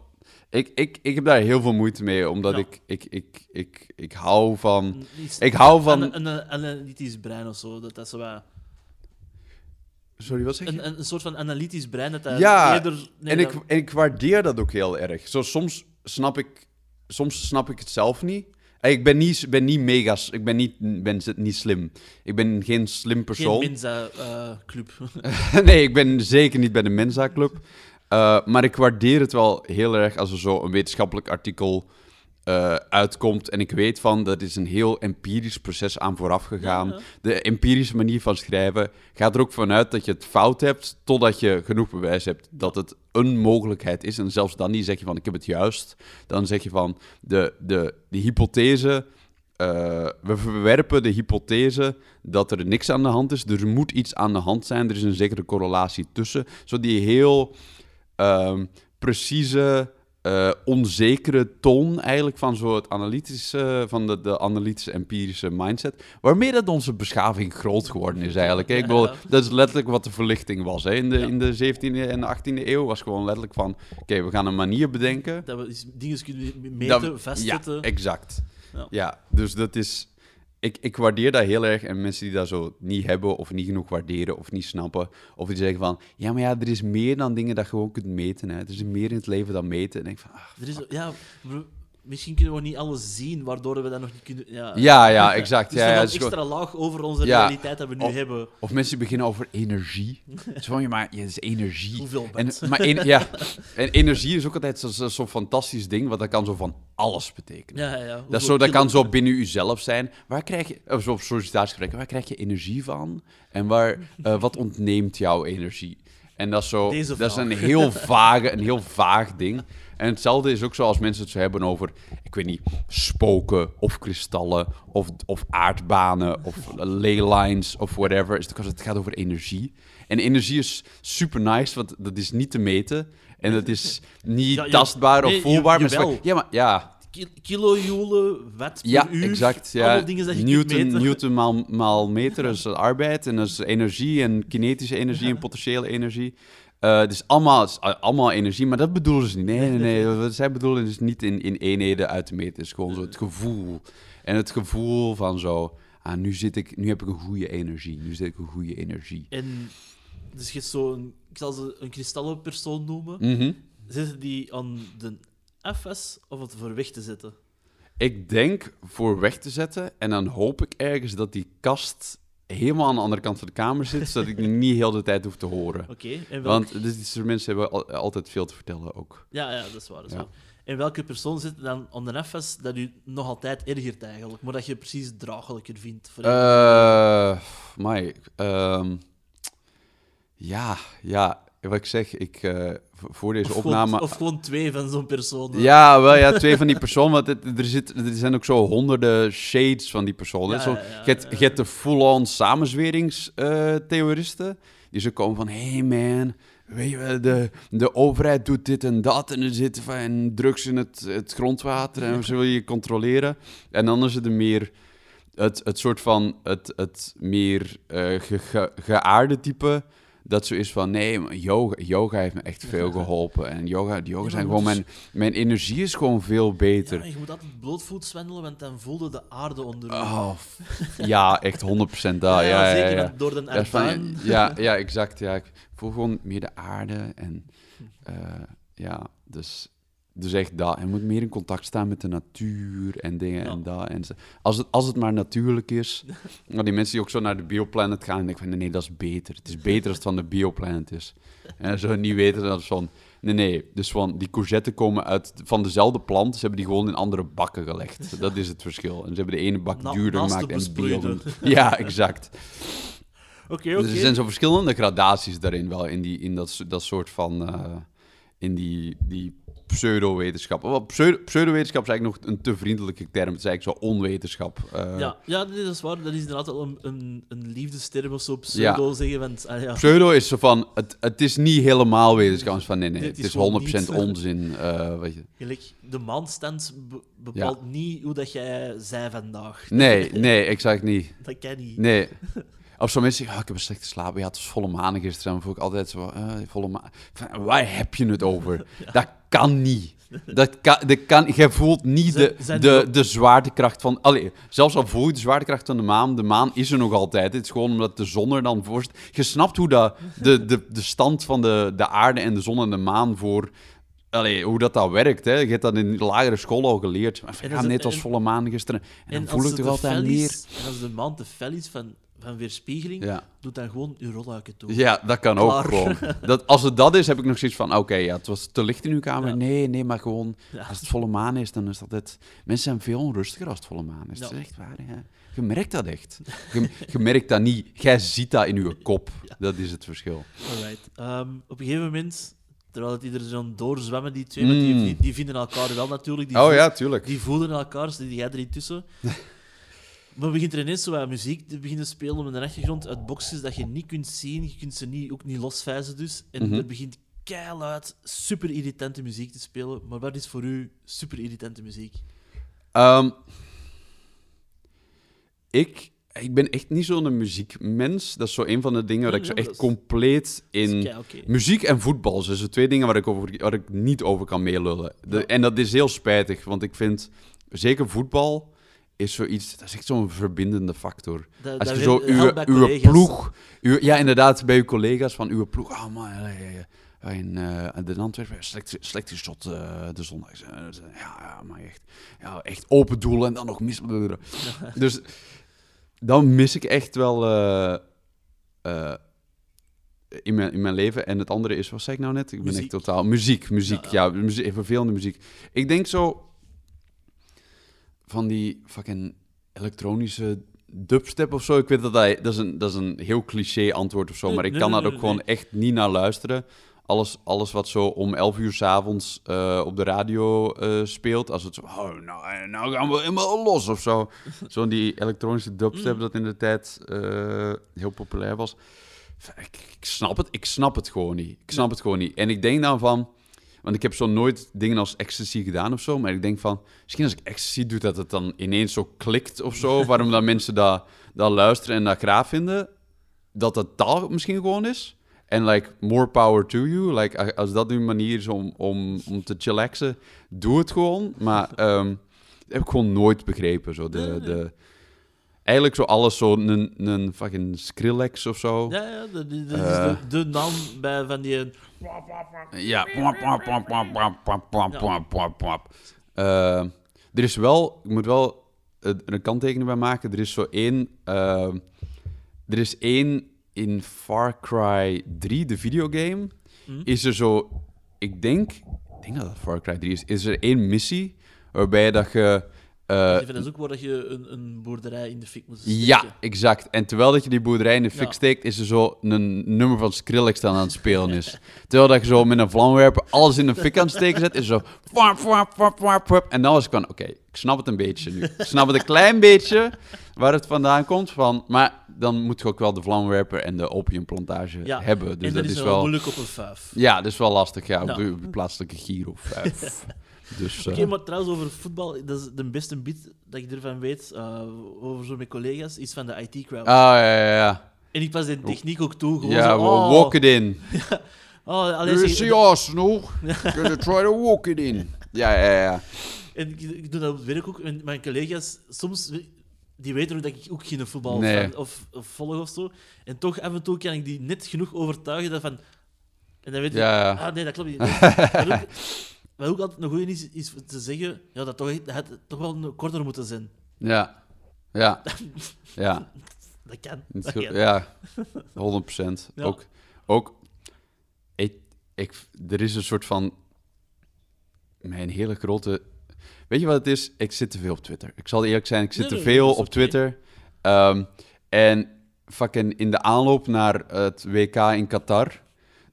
Ik, ik, ik heb daar heel veel moeite mee, omdat Ja. ik, ik, ik, ik, ik hou van... iets- Ik hou van... Een, een, een analytisch brein of zo. Dat, dat is zo wat- Sorry, wat zeg je? een, een, soort van analytisch brein dat dat Ja, eerder... nee, en, ik, en ik waardeer dat ook heel erg. Zo, soms, snap ik, soms snap ik het zelf niet. En Ik ben niet, ben niet mega... s- Ik ben niet, ben niet slim. Ik ben geen slim geen persoon. Mensa-club. nee, ik ben zeker niet bij de Mensa Eh, maar ik waardeer het wel heel erg als er zo een wetenschappelijk artikel eh, uitkomt. En ik weet van, dat is een heel empirisch proces aan vooraf gegaan. Ja, ja. De empirische manier van schrijven gaat er ook vanuit dat je het fout hebt, totdat je genoeg bewijs hebt dat het een mogelijkheid is. En zelfs dan niet zeg je van, ik heb het juist. Dan zeg je van, de, de, de hypothese... eh, we verwerpen de hypothese dat er niks aan de hand is. Er moet iets aan de hand zijn. Er is een zekere correlatie tussen. Zo die heel ehm, precieze, eh, onzekere toon eigenlijk van zo het analytische, van de, de analytische empirische mindset, waarmee dat onze beschaving groot geworden is eigenlijk. hè. Ik bedoel, dat is letterlijk wat de verlichting was. Hè. In, de, Ja. in de 17e en de 18e eeuw was gewoon letterlijk van, oké, we gaan een manier bedenken. dat we dingen kunnen meten, Dat- vastzetten. Ja, exact. Ja. Ja. dus dat is... Ik, ik waardeer dat heel erg. En mensen die dat zo niet hebben, of niet genoeg waarderen, of niet snappen, of die zeggen van... Ja, maar ja, er is meer dan dingen dat je gewoon kunt meten. Hè. Er is meer in het leven dan meten. En ik denk van... ah, Er is, ja, misschien kunnen we niet alles zien, waardoor we dat nog niet kunnen... Ja, ja, ja, exact. Dus ja, nog ja, een het is gewoon- extra laag over onze realiteit dat we nu Of- hebben. Of mensen beginnen over energie. Zo van, ja, maar het is energie. Hoeveel En, maar en- ja, en energie is ook altijd zo'n zo, zo'n fantastisch ding, want dat kan zo van alles betekenen. Ja, ja. Dat, zo, dat kan zo binnen jezelf zijn. Waar krijg je, of zo op sollicitatiegesprekken, waar krijg je energie van? En waar, eh, wat ontneemt jouw energie? En dat is, zo, dat is een heel, vage, een heel vaag ding. En hetzelfde is ook zo als mensen het zo hebben over, ik weet niet, spoken of kristallen of, of aardbanen of ley lines of whatever. Is het, gaat over energie. En energie is super nice, want dat is niet te meten. En dat is niet Ja, tastbaar nee, of voelbaar. je- maar ja, maar ja, Ki- Kilojoule, watt per ja, uur. exact. Ja. Allemaal dingen dat je Newton. Newton maal, maal meter is arbeid en dat is energie en kinetische energie en potentiële energie. Eh dus allemaal, het is allemaal energie, maar dat bedoelen ze niet. Nee, nee, nee. Wat zij bedoelen is niet in, in eenheden uit te meten. Het is gewoon zo het gevoel. En het gevoel van zo, ah, nu, zit ik, nu heb ik een goede energie. Nu zit ik een goede energie. En dus je zo'n, ik zal ze een kristallenpersoon noemen. Mhm. Zitten die aan de FS of het voor weg te zetten? Ik denk voor weg te zetten en dan hoop ik ergens dat die kast helemaal aan de andere kant van de kamer zit, zodat ik niet heel de tijd hoef te horen. Oké. Welk... Want dit soort mensen hebben al- altijd veel te vertellen ook. Ja, ja, dat is waar. Dat is Ja. waar. En welke persoon zit dan FS dat u nog altijd ergert eigenlijk, maar dat je precies draaglijker vindt? Voor Eh maar ehm, ja, ja, wat ik zeg, ik, eh, voor deze of, opname... gewoon, of gewoon twee van zo'n persoon. Ja, wel ja, twee van die personen, want het, er, zit, er zijn ook zo honderden shades van die personen. Ja, zo, je, hebt, de full-on samenzweringstheoristen, die zo komen van, hey man, weet je wel, de, de overheid doet dit en dat en er zitten van drugs in het, het grondwater en ze wil je controleren. En dan is het er meer het, het soort van, het, het meer eh, ge, ge- geaarde type... Dat zo is van, nee, yoga, yoga heeft me echt veel geholpen. En yoga, yoga zijn gewoon, mijn, mijn energie is gewoon veel beter. Ja, je moet altijd blootvoets wandelen, want dan voelde de aarde onder. Oh, ja, echt 100% dat. Ja, ja, ja, zeker ja. door de ervaring. ja, ja, exact. Ja. Ik voel gewoon meer de aarde. En eh, ja, dus, dus echt dat. Je moet meer in contact staan met de natuur en dingen Ja. en dat. En zo. als, het, als het maar natuurlijk is. Maar die mensen die ook zo naar de bioplanet gaan en denken van nee, nee, dat is beter. Het is beter als het van de bioplanet is. En zo niet weten dat het van Nee, nee. Dus van die courgetten komen uit, van dezelfde plant. Ze hebben die gewoon in andere bakken gelegd. Dat is het verschil. En ze hebben de ene bak Na- duurder gemaakt en bio. Ja, exact. Oké, oké. Dus er zijn zo verschillende gradaties daarin wel, in, die, in dat, dat soort van... eh, in die, die pseudo-wetenschap. Pseudo- Pseudo-wetenschap is eigenlijk nog een te vriendelijke term. Het is eigenlijk zo onwetenschap. Eh, Ja, ja nee, dat is waar. Dat is inderdaad wel een, een, een liefdesterm of zo, pseudo zeggen. Want, ah, ja. Pseudo is zo van, het, het is niet helemaal wetenschap. Van, nee, nee, Nee, het is is gewoon 100% niet. onzin. eh, weet je. Gelijk, de maanstand be- bepaalt niet hoe dat jij zei vandaag. Nee, nee, exact niet. Dat kan niet. Nee. Of zo mensen zeggen, ah, ik heb een slechte slaap. Ja, het was volle maan gisteren. Dan voel ik altijd zo, eh, volle maan. Waar heb je het over? Dat kan niet. Dat kan, dat kan, jij voelt niet de, de, de zwaartekracht van... Allee, zelfs al voel je de zwaartekracht van de maan, de maan is er nog altijd. Het is gewoon omdat de zon er dan voor zit. Je snapt hoe dat, de, de, de stand van de, de aarde en de zon en de maan voor... Allee, hoe dat, dat werkt, hè. Je hebt dat in de lagere school al geleerd. Maar ja, net als volle maan gisteren. En, dan voel ik toch altijd meer... En als de maan te fel is van, van weerspiegeling, Ja. doe dan gewoon je rolluiken toe. Ja, dat kan ook gewoon. Dat, als het dat is, heb ik nog zoiets van... Oké, ja, het was te licht in uw kamer. Ja. Nee, nee, maar gewoon... Ja. Als het volle maan is, dan is dat het... Mensen zijn veel onrustiger als het volle maan is. Dat is echt waar, hè. Je merkt dat echt. Je, je merkt dat niet. Jij ziet dat in je kop. Dat is het verschil. Alright. Ehm, op een gegeven moment, terwijl het ieder zo'n doorzwemmen, die twee, Mm. die, die vinden elkaar wel natuurlijk. Die Oh voel- ja, tuurlijk. Die voelen elkaar, dus die jij er niet tussen. Maar begint er ineens zo wat muziek te beginnen spelen op de achtergrond uit boxjes dat je niet kunt zien. Je kunt ze niet, ook niet losvijzen dus. En Mhm. er begint keiluid super irritante muziek te spelen. Maar wat is voor u super irritante muziek? Ehm, ik, ik ben echt niet zo'n muziekmens. Dat is zo een van de dingen waar Nee, ik zo echt is- compleet in... kei. Muziek en voetbal zijn zo twee dingen waar ik, over, waar ik niet over kan meelullen. De- Ja. En dat is heel spijtig, want ik vind, zeker voetbal is zoiets, dat is echt zo'n verbindende factor. Als je zo uw, uw ploeg, uw, ja inderdaad, bij uw collega's van uw ploeg, oh man, in, eh, in de Antwerpen, slecht, slecht geschot eh, de zondag. Ja, ja, maar echt, ja, echt open doel en dan nog mis. Dus dan mis ik echt wel eh, in, mijn, in mijn leven. En het andere is, wat zei ik nou net? Ik ben Muziek. echt totaal... Muziek, muziek, Ja, ja. muziek, vervelende muziek. Ik denk zo van die fucking elektronische dubstep of zo. Ik weet dat dat, dat, is, een, dat is een heel cliché antwoord of zo, Nee, maar ik nee, kan nee, daar ook gewoon echt niet naar luisteren. Alles, alles wat zo om 11 uur s'avonds avonds op de radio eh, speelt, als het zo, oh, nou, eh, nou gaan we helemaal los of zo. Zo'n die elektronische dubstep Mm. dat in de tijd eh, heel populair was. Ik, ik snap het, ik snap het gewoon niet. Ik snap het gewoon niet. En ik denk dan van, want ik heb zo nooit dingen als ecstasy gedaan of zo, maar ik denk van, misschien als ik ecstasy doe, dat het dan ineens zo klikt of zo, waarom dat mensen dat, dat luisteren en dat graag vinden, dat dat taal misschien gewoon is. En like, more power to you. Like, als dat uw manier is om, om, om te chillaxen, doe het gewoon. Maar ehm, dat heb ik gewoon nooit begrepen. Zo de, de, eigenlijk zo alles zo een, een fucking Skrillex of zo. Ja, ja dat, is de, de eh. naam bij, van die... Eh, ja. Uh, er is wel, ik moet wel een kanttekening bij maken, er is zo één... Uh, er is één in Far Cry 3, de videogame, mhm. is er zo... Ik denk, ik denk dat dat Far Cry 3 is, is er één missie waarbij dat je eh, dat is ook waar dat je een, een boerderij in de fik moet steken. ja, exact. En terwijl dat je die boerderij in de fik Ja. steekt, is er zo een nummer van Skrillex dan aan het spelen is. terwijl dat je zo met een vlamwerper alles in de fik aan het steken zet, is zo... En dan was ik van, oké, ik snap het een beetje nu. Ik snap het een klein beetje waar het vandaan komt, van, maar dan moet je ook wel de vlamwerper en de opiumplantage Ja, hebben. Dus en dat dat is wel moeilijk op een vijf. Ja, dat is wel lastig, ja, op Ja. de plaatselijke Giro 5. dus... Oké, eh, maar trouwens over voetbal, dat is de beste bit dat ik ervan weet, eh, over zo met collega's, is van de IT-crowd. Ah, ja, ja, ja. En ik pas de techniek ook toe, gewoon Ja, zo, oh, walk it in. oh, allee, You see Arsenal? Gonna try to walk it in. Ja, ja, ja. En ik, ik doe dat op het werk ook. En mijn collega's, soms, die weten ook dat ik ook geen voetbal Nee. of, of volg of zo. En toch af en toe kan ik die net genoeg overtuigen dat van... En dan weet Ja, ja. ah nee, dat klopt niet. wat ook altijd een goeie is, is te zeggen, ja, dat, toch, dat had toch wel korter moeten zijn. Ja. Ja. Ja. Dat kan. Het Dat. Ja. 100 procent. Ja. Ook, ook ik, ik, er is een soort van... Mijn hele grote... Weet je wat het is? Ik zit te veel op Twitter. Ik zal eerlijk zijn, ik zit Nee, te veel op. Twitter. Ehm, en fucking in de aanloop naar het WK in Qatar...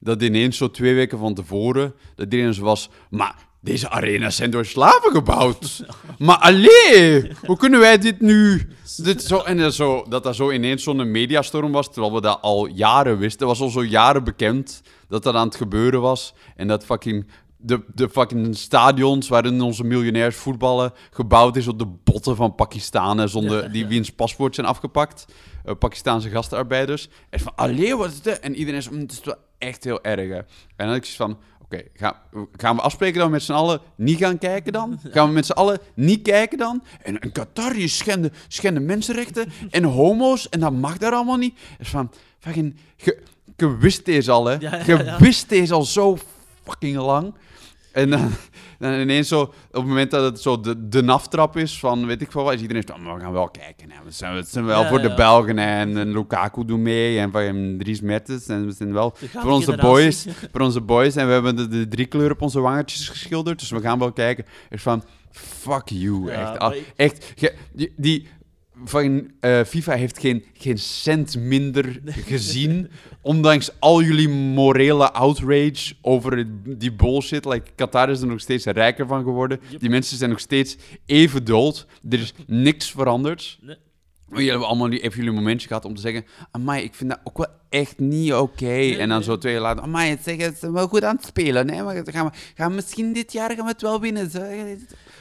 Dat ineens zo twee weken van tevoren... Dat iedereen zo was... Maar deze arena's zijn door slaven gebouwd. maar allee, hoe kunnen wij dit nu... Dit zo, en dat zo, dat dat zo ineens zo'n mediastorm was, terwijl we dat al jaren wisten. Het was al zo jaren bekend dat dat aan het gebeuren was. En dat fucking... De, de fucking stadions waarin onze miljonairs voetballen gebouwd is op de botten van Pakistanen zonder die wiens paspoort zijn afgepakt. Eh, Pakistaanse gastarbeiders. En van, allee, wat is dit? En iedereen is, "Mm, het is wel echt heel erg. hè." En dan had ik zoiets van, oké, ga, gaan we afspreken we met z'n allen niet gaan kijken dan? Gaan we met z'n allen niet kijken dan? En, en Qatar, schenden, schenden mensenrechten en homo's en dat mag daar allemaal niet. Dus van, fucking, je, je wist deze al, hè? Ja, ja, Je ja. wist deze al zo fucking lang. En dan, dan ineens zo, op het moment dat het zo de, de naftrap is van, weet ik veel wat, is iedereen zo, "Maar we gaan wel kijken. Hè. We zijn, we zijn wel Ja, voor de. Belgen hè. en, en Lukaku doet mee en van Dries Mertens. En we zijn wel voor onze boys, voor onze boys. En we hebben de, de drie kleuren op onze wangetjes geschilderd, dus we gaan wel kijken. Is van, fuck you, Ja, echt. Ah, ik- echt, die... die van, eh, FIFA heeft geen, geen cent minder gezien. ondanks al jullie morele outrage over die bullshit. Like, Qatar is er nog steeds rijker van geworden. Yep. Die mensen zijn nog steeds even dood. Er is niks veranderd. Nee. Jullie hebben allemaal nu even jullie momentje gehad om te zeggen... Amai, ik vind dat ook wel echt niet oké. en dan nee. zo twee jaar later... Amai, het zeggen, ze zijn wel goed aan het spelen. Hè? Maar gaan we, gaan misschien dit jaar gaan we het wel winnen. Zo.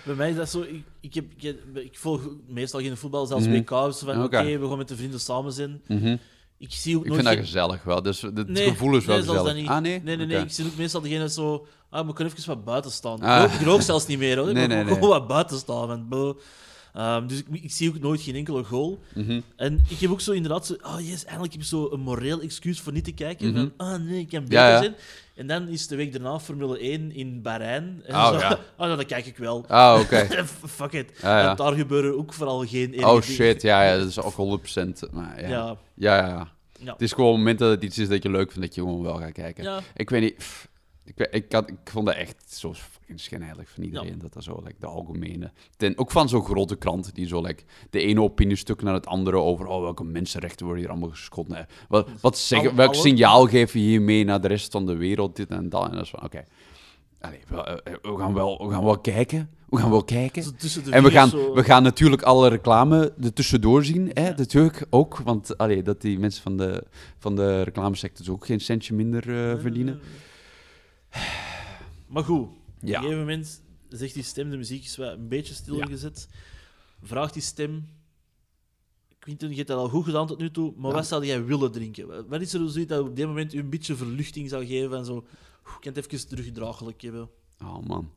Bij mij is dat zo. Ik, ik, heb, ik, ik volg meestal geen voetbal, zelfs Mhm. WK's. Van Oké. we gaan met de vrienden samen zijn. Mhm. Ik zie ook Ik nooit. vind dat gezellig wel. Dus het Nee, gevoel is wel nee, gezellig. niet. Ah, nee? Nee, nee. Ik zie ook meestal degene zo. Ah, we kunnen even wat buiten staan. Ah. Ik, rook, ik zelfs niet meer hoor. Ik Nee, mag nee, gewoon wat buiten staan. En. Ehm, dus ik, ik zie ook nooit geen enkele goal. Mhm. En ik heb ook zo inderdaad zo. Oh yes, eindelijk heb ik zo een moreel excuus voor niet te kijken. Mhm. Van, ah nee, ik kan beter Ja, ja. zijn. En dan is de week daarna Formule 1 in Bahrein. En Oh, zo, ja. oh, dan kijk ik wel. Ah, oké. Fuck it. Ja, ja. En daar gebeuren ook vooral geen erge Oh dingen. shit, ja, ja, dat is ook 100%. Maar ja. Ja. Ja, Ja. Het is gewoon op het moment dat het iets is dat je leuk vindt, dat je gewoon wel gaat kijken. Ik weet niet, pff, ik, ik, had, ik vond dat echt zo fucking schijnheilig van iedereen, dat dat zo, like, de algemene... Ten, ook van zo'n grote kranten die zo, like, de ene opiniestuk naar het andere over, oh, welke mensenrechten worden hier allemaal geschonden. hè. Wat, wat welk alle- signaal geef je hiermee naar de rest van de wereld, dit en dat. En dat is van, oké, we, eh, we, gaan wel, we gaan wel kijken, we gaan wel kijken. En we gaan, zo- we gaan natuurlijk alle reclame er tussendoor zien. Hè? Natuurlijk ook. Want allee, dat die mensen van de, van de reclamesector dus ook geen centje minder eh, verdienen. Maar goed, op een gegeven moment zegt die stem, de muziek is wel een beetje stilgezet. Vraagt die stem... Quinten, je hebt dat al goed gedaan tot nu toe, maar Ja. wat zou jij willen drinken? Wat is er zoiets dat op dit moment u een beetje verluchting zou geven en zo... Ik kan het even terugdraaglijk hebben. Oh man.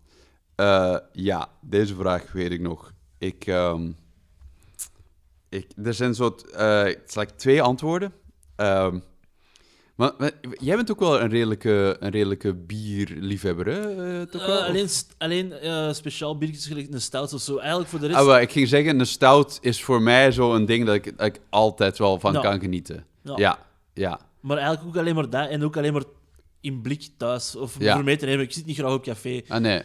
Eh, ja, deze vraag weet ik nog. Ik, ehm, ik, er zijn zo eh, het like twee antwoorden. Ehm, maar, maar jij bent ook wel een redelijke, een redelijke bierliefhebber, hè? eh, toch Eh, wel? alleen alleen eh, speciaal biertjes gelijk een stout of zo. Eigenlijk voor de rest... Ah, ik ging zeggen, een stout is voor mij zo een ding dat ik, dat ik altijd wel van Ja. kan genieten. Ja. Ja, ja. Maar eigenlijk ook alleen maar dat en ook alleen maar in blik thuis. Of Ja. voor mee te nemen. Ik zit niet graag op café. Ah, nee.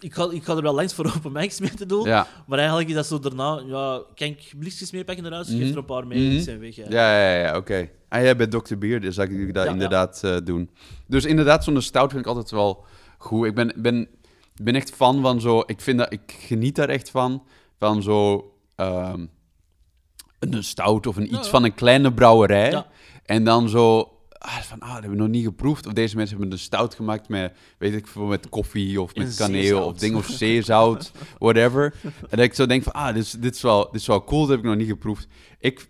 Ik ga, ik ga er wel langs voor open mics mee te doen. Ja, Maar eigenlijk is dat zo daarna... Ja, kan ik blikjes meepakken naar huis? Geef Mhm. er een paar mee en zijn weg. Ja. ja, ja, ja, oké. Ah, jij bent Dr. Beer, dus zou ik dat inderdaad eh, doen. Dus inderdaad, zo'n stout vind ik altijd wel goed. Ik ben, ben, ben echt fan van zo... Ik, vind dat, ik geniet daar echt van. Van zo... ehm, een stout of een iets van een kleine brouwerij. En dan zo... Ah, van, ah, dat hebben we nog niet geproefd. Of deze mensen hebben een stout gemaakt met, weet ik veel, met koffie of met kaneel zeezout. of ding of zeezout, whatever. En dat ik zo denk van, ah, dit is, dit is, wel, dit is wel cool, dat heb ik nog niet geproefd. Ik,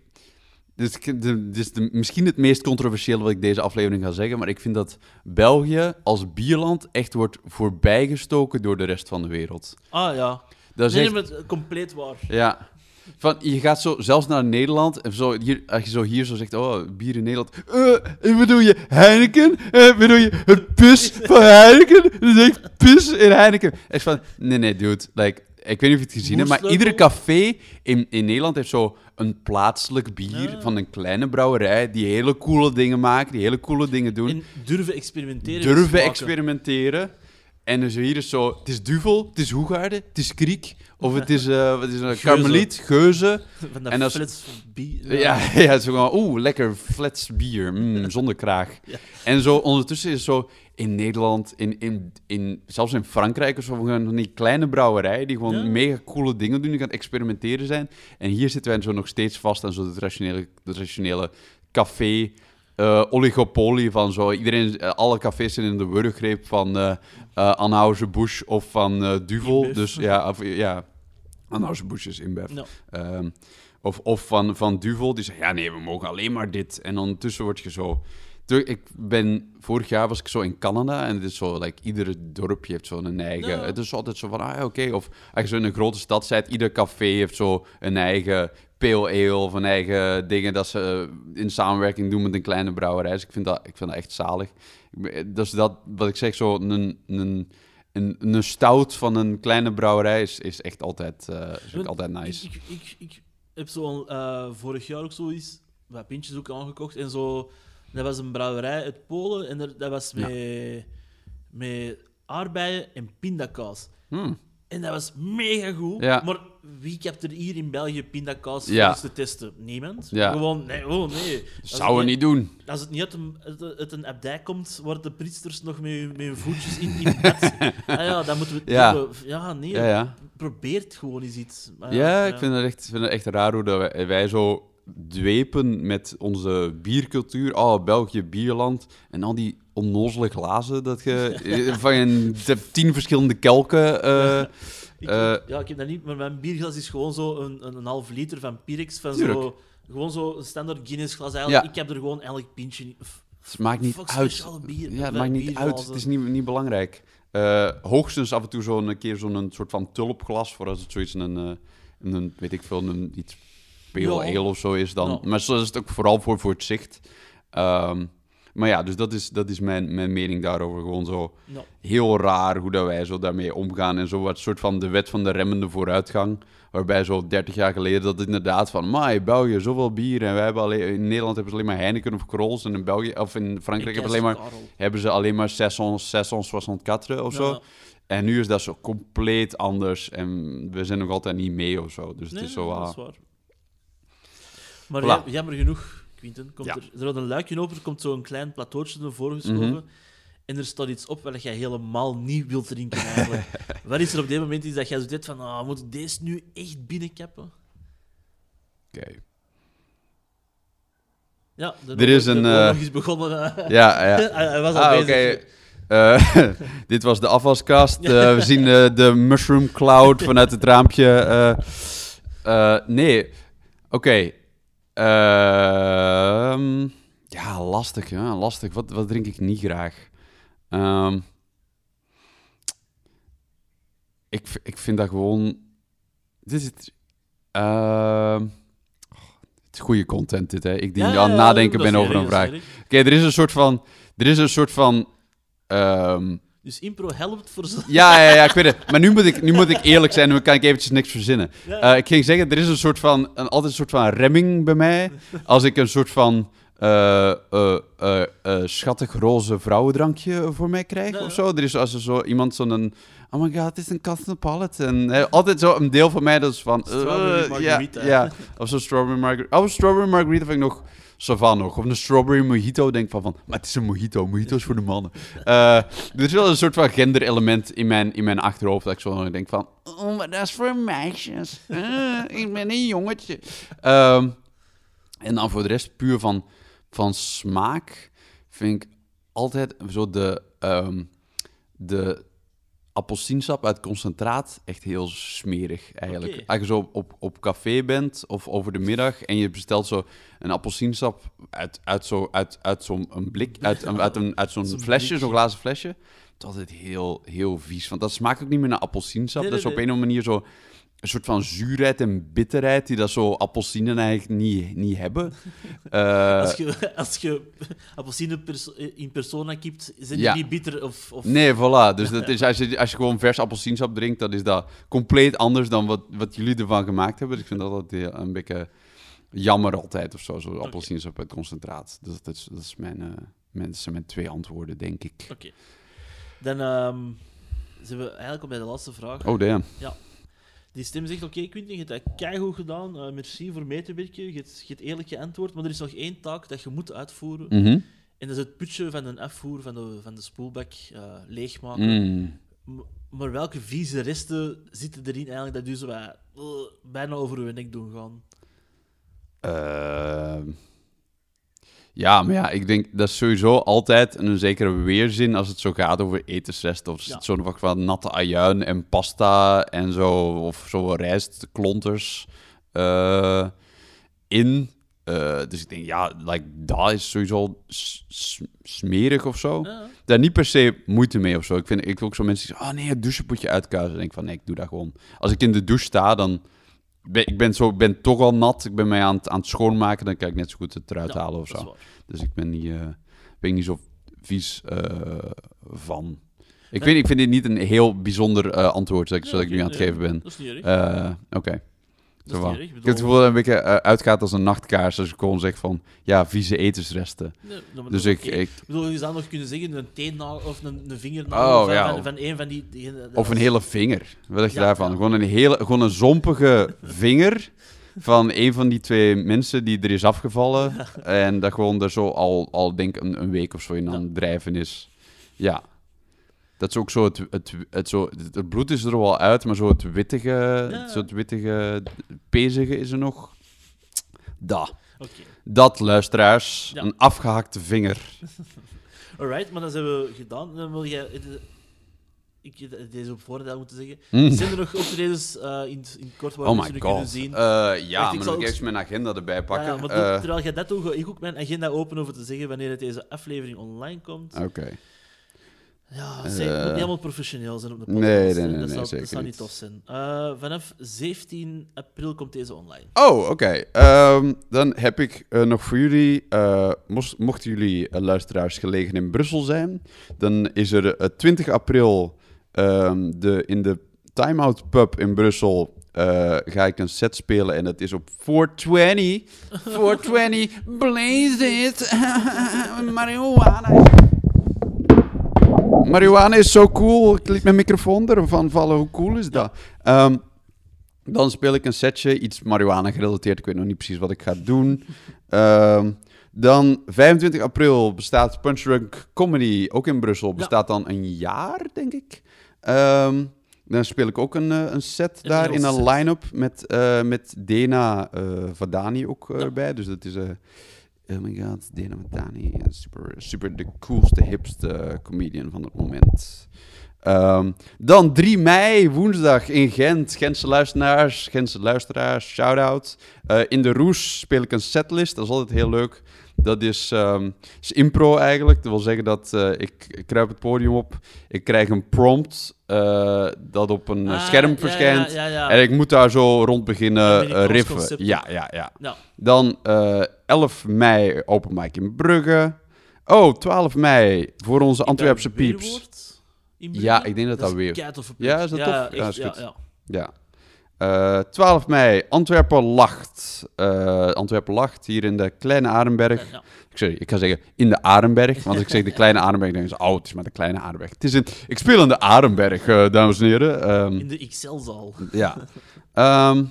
dit is, de, dit is de, misschien het meest controversiële wat ik deze aflevering ga zeggen, maar ik vind dat België als bierland echt wordt voorbijgestoken door de rest van de wereld. Ah ja. Dat is Nee, echt, nee, maar compleet waar. ja. Van, je gaat zo zelfs naar Nederland en zo, hier, als je zo hier zo zegt, oh, bier in Nederland. Eh, bedoel je Heineken? Eh, bedoel je het pis van Heineken? Dat is echt pis in Heineken. Echt van, nee, nee, dude. Like, ik weet niet of je het gezien hebt, maar Moersleutel? ieder café in, in Nederland heeft zo een plaatselijk bier Ja. van een kleine brouwerij die hele coole dingen maken, die hele coole dingen doen. En durven experimenteren. durven experimenteren. En dus hier is zo, het is Duvel, het is Hoegaarden, het is Kriek, of het is, eh wat is een Geuze. Karmeliet, Geuze. Van dat En als- flits bier. Ja, ja, het is gewoon, oeh, lekker flats bier, mm, zonder kraag. Ja. En zo ondertussen is zo in Nederland, in, in, in, zelfs in Frankrijk of zo, van die kleine brouwerijen die gewoon Ja. mega coole dingen doen, die gaan experimenteren zijn. En hier zitten wij zo nog steeds vast aan zo de traditionele, de traditionele café, eh, oligopolie van zo. Iedereen, eh, alle cafés zijn in de wurggreep van eh eh, Anheuser-Busch of van Duvel. Dus ja, of, ja Anheuser-Busch is InBev. Ja. Ehm, of, of van, van Duvel, die zegt, ja nee, we mogen alleen maar dit. En ondertussen word je zo... Ik ben, vorig jaar was ik zo in Canada en het is zo, like, iedere dorpje heeft zo een eigen... Ja. Het is altijd zo van, ah oké. Of als je zo in een grote stad bent, ieder café heeft zo een eigen pale ale of eigen dingen dat ze eh, in samenwerking doen met een kleine brouwerij. Dus ik vind dat, ik vind dat echt zalig. Dus dat, wat ik zeg, zo een... een een, een stout van een kleine brouwerij is, is echt altijd, eh, is ook altijd nice. Ik, ik, ik, ik heb zo eh, vorig jaar ook zoiets, wat pintjes ook aangekocht. En zo, dat was een brouwerij uit Polen en er, dat was Ja. met, met aardbeien en pindakaas. Hmm. En dat was mega goed. Ja. Maar wie hebt er hier in België pindakaas Ja. te testen? Niemand. Ja. Gewoon, nee, oh nee. Zouden we niet doen. Als het niet uit een, uit, een abdij komt, waar de priesters nog met, hun- met hun voetjes in, in bed... ah ja, dan moeten we het Ja. nee. Ja, ja. Probeert gewoon eens iets. Maar Ja, ik vind het echt, vind het echt raar hoe dat wij, wij zo dwepen met onze biercultuur. Oh, België, bierland. En al die onnozele glazen dat je van een, tien verschillende kelken. eh, Ik, eh, ja, ik heb dat niet, maar mijn bierglas is gewoon zo een, een, een half liter van Pyrex. Van Tuurlijk. zo, gewoon zo een standaard Guinness glas. Eigenlijk. Ja. Ik heb er gewoon elk pintje niet. het maakt niet uit. bier. Ja, het maakt niet uit. Het is niet, niet belangrijk. Eh, hoogstens af en toe zo'n keer zo'n soort van tulpglas voor als het zoiets een, een weet ik veel, een iets pale ale of zo is dan. Maar zo is het ook vooral voor, voor het zicht. Ehm, maar ja, dus dat is, dat is mijn, mijn mening daarover. Gewoon zo heel raar hoe dat wij zo daarmee omgaan. En zo wat soort van de wet van de remmende vooruitgang. Waarbij zo 30 jaar geleden dat het inderdaad van... Maar België, zoveel bier. En wij hebben alleen, in Nederland hebben ze alleen maar Heineken of Krols. En in België, of in Frankrijk hebben ze alleen maar hebben ze alleen maar 664 of zo. En nu is dat zo compleet anders. En we zijn nog altijd niet mee of zo. Dus Nee, het is zo... nee, dat is waar. Maar Voilà. ja, jammer genoeg, Quinten, komt Ja. er, er wordt een luikje open, er komt zo'n klein plateautje naar voren geschoven. Mhm. En er staat iets op wat jij helemaal niet wilt drinken eigenlijk. Wat is er op dit moment is dat jij zo dit van, ah, moet ik deze nu echt binnenkappen? Oké. Ja, Er is een, oorlog is begonnen. Ja, ja. hij, was al Ah, oké. bezig. Eh, dit was de afwaskast. Eh, we zien de mushroom cloud vanuit het raampje. nee, oké. Ehm, ja, lastig, ja, lastig. Wat, wat drink ik niet graag? Ehm, ik, ik vind dat gewoon... Dit is het... ehm, het is goede content, dit, hè. Ik die Ja, aan het ja, nadenken ben over een vraag. Oké, er is een soort van... Er is een soort van... ehm, Dus impro helpt voor zo. ja, ja, ja, ik weet het. Maar nu moet ik, nu moet ik eerlijk zijn, nu kan ik eventjes niks verzinnen. Eh, ik ging zeggen, er is een soort van, een, altijd een soort van remming bij mij. Als ik een soort van eh, eh, schattig roze vrouwendrankje voor mij krijg Ja, of zo. Er is als er zo iemand zo'n, oh my god, het is een cosmopolitan. En altijd zo een deel van mij dat is van, Strawberry ja, margarita. ja, of zo'n strawberry margarita. Oh, strawberry margarita vind ik nog savan. Of een strawberry mojito, denk van, van, maar het is een mojito. Mojito is voor de mannen. Eh, er is wel een soort van genderelement in mijn, in mijn achterhoofd. Dat ik zo denk van, oh, maar dat is voor meisjes. Eh, ik ben een jongetje. Ehm, en dan voor de rest puur van, van smaak vind ik altijd zo de, ehm, de appelsiensap uit concentraat echt heel smerig eigenlijk. Als je zo op, op café bent of over de middag en je bestelt zo een appelsiensap uit, uit, zo, uit, uit zo'n een blik, uit, een- uit, een, uit zo'n Zo'n flesje, zo'n glazen flesje. Het is heel, heel vies, want dat smaakt ook niet meer naar appelsiensap. Nee, dat is nee, op een of andere manier zo een soort van zuurheid en bitterheid die dat zo appelsinen eigenlijk niet, niet hebben. Eh, Als je, als je appelsine perso- in persona kipt, zijn Ja. die niet bitter of... of... Nee, voilà. Dus dat is, als, je, als je gewoon vers appelsiensap drinkt, dan is dat compleet anders dan wat, wat jullie ervan gemaakt hebben. Dus ik vind dat altijd een beetje jammer altijd of zo, zo appelsiensap uit concentraat. Dus dat is, dat is mijn, eh, mijn, dat zijn mijn twee antwoorden, denk ik. Oké. Dan ehm, zijn we eigenlijk al bij de laatste vraag. Oh, damn. Die stem zegt, oké Quinten, je hebt dat keigoed gedaan. eh, merci voor mee te werken. Je hebt, je hebt eerlijk geantwoord. Maar er is nog één taak dat je moet uitvoeren. Mhm. En dat is het putje van een afvoer van de, van de spoelbak eh, leegmaken. Mm. M- Maar welke vieze resten zitten erin eigenlijk dat je zo eh, bijna over je nek doen gaan? Ja, maar ja, ik denk dat is sowieso altijd een zekere weerzin als het zo gaat over etensresten. Of Ja. zo'n vak van natte ajuin en pasta en zo. Of zo rijstklonters eh, in. Eh, dus ik denk, ja, like, dat is sowieso smerig of zo. Ja. Daar niet per se moeite mee of zo. Ik vind ik ook zo mensen die zeggen, oh nee, het douchepotje uitkuisen. Denk ik van, nee, ik doe dat gewoon. Als ik in de douche sta, dan... Ben, ik ben, zo, ben toch al nat. Ik ben mij aan het, aan het schoonmaken. Dan kan ik net zo goed het eruit Ja, halen of zo. Dus ik ben niet, eh, ben ik niet zo vies eh, van. Ik, vind, ik vind dit niet een heel bijzonder eh, antwoord dat ik, Ja, zodat ik nu aan het geven ben. Dat is niet erg. Eh, Oké. Dat is. Ik heb het gevoel dat het een beetje eh, uitgaat als een nachtkaars. Als ik gewoon zeg van, ja, vieze etensresten. Nee, nou, Dus ik, ik, bedoel, je zou nog kunnen zeggen een teennagel of een, een vingernagel Oh, van, ja. van, van een van die... Of een hele vinger. Wat dacht je Ja, daarvan? ja. Gewoon, een hele, gewoon een zompige vinger van een van die twee mensen die er is afgevallen. En dat gewoon er zo al, al denk ik, een, een week of zo in aan het drijven is. Ja. Dat is ook zo het, het, het, zo, het, bloed is er wel uit, maar zo het wittige, Ja. zo het wittige, pezige is er nog. Dat. Oké. Dat, luisteraars. Ja. Een afgehakte vinger. Alright, maar dat hebben we gedaan. Dan wil jij... Ik deze op voorhand al moeten zeggen. Mm. Zijn er nog optredens eh, in, in kort waar Oh nu kunnen god. zien? Eh, ja, ik maar zal dan ook- ik mijn agenda erbij Ja, pakken. ja, maar Eh, doe- terwijl jij dat doet, ga ik ook mijn agenda open over te zeggen wanneer het deze aflevering online komt. Oké. Ja, het moet Eh, niet helemaal professioneel zijn op de podcast. nee, nee, hè. nee, dat nee, zou, zeker dat zou niet tof zijn. Eh, vanaf 17 april komt deze online. Oh, oké. Ehm, dan heb ik eh, nog voor jullie, eh, mocht, mochten jullie eh, luisteraars gelegen in Brussel zijn, dan is er eh, 20 april ehm, de, in de Time Out Pub in Brussel eh, ga ik een set spelen en dat is op 420. 420, blaze it. Marihuana. Marihuana is zo cool. Ik liet mijn microfoon ervan vallen. Hoe cool is dat? Ehm, dan speel ik een setje, iets marihuana gerelateerd. Ik weet nog niet precies wat ik ga doen. Ehm, dan 25 april bestaat Punch Drunk Comedy, ook in Brussel, bestaat dan een jaar, denk ik. Ehm, dan speel ik ook een, eh, een set Een daar in een line-up met, eh, met Dena eh, Vadani ook Ja. erbij. Dus dat is... eh oh my god, Dena Vadani. ja, Super, super de coolste, hipste comedian van het moment. Ehm, dan 3 mei, woensdag in Gent. Gentse luisteraars, Gentse luisteraars, shout-out. Eh, in de Roes speel ik een setlist, dat is altijd heel leuk. Dat is, ehm, is impro eigenlijk. Dat wil zeggen dat eh, ik, ik kruip het podium op. Ik krijg een prompt eh, dat op een eh, Ah, scherm ja, verschijnt. Ja, ja, ja. En ik moet daar zo rond beginnen eh, riffen. concept. Ja, ja, ja. Ja. Dan eh 11 mei open mic in Brugge. Oh, 12 mei voor onze Antwerpse Is pieps. Ja, ik denk dat dat is weer- Ja, is dat ja, tof? Ja, is ja, goed. ja. Ja. Eh 12 mei, Antwerpen lacht. Eh, Antwerpen lacht hier in de Kleine Arenberg. Ja, sorry, ik ga zeggen in de Arenberg, want als ik zeg de Kleine Arenberg, dan denken ze, oh, het is maar de Kleine Arenberg. Het is in, ik speel in de Arenberg, eh, dames en heren. Ehm, In de XL-zaal. ja. Ehm,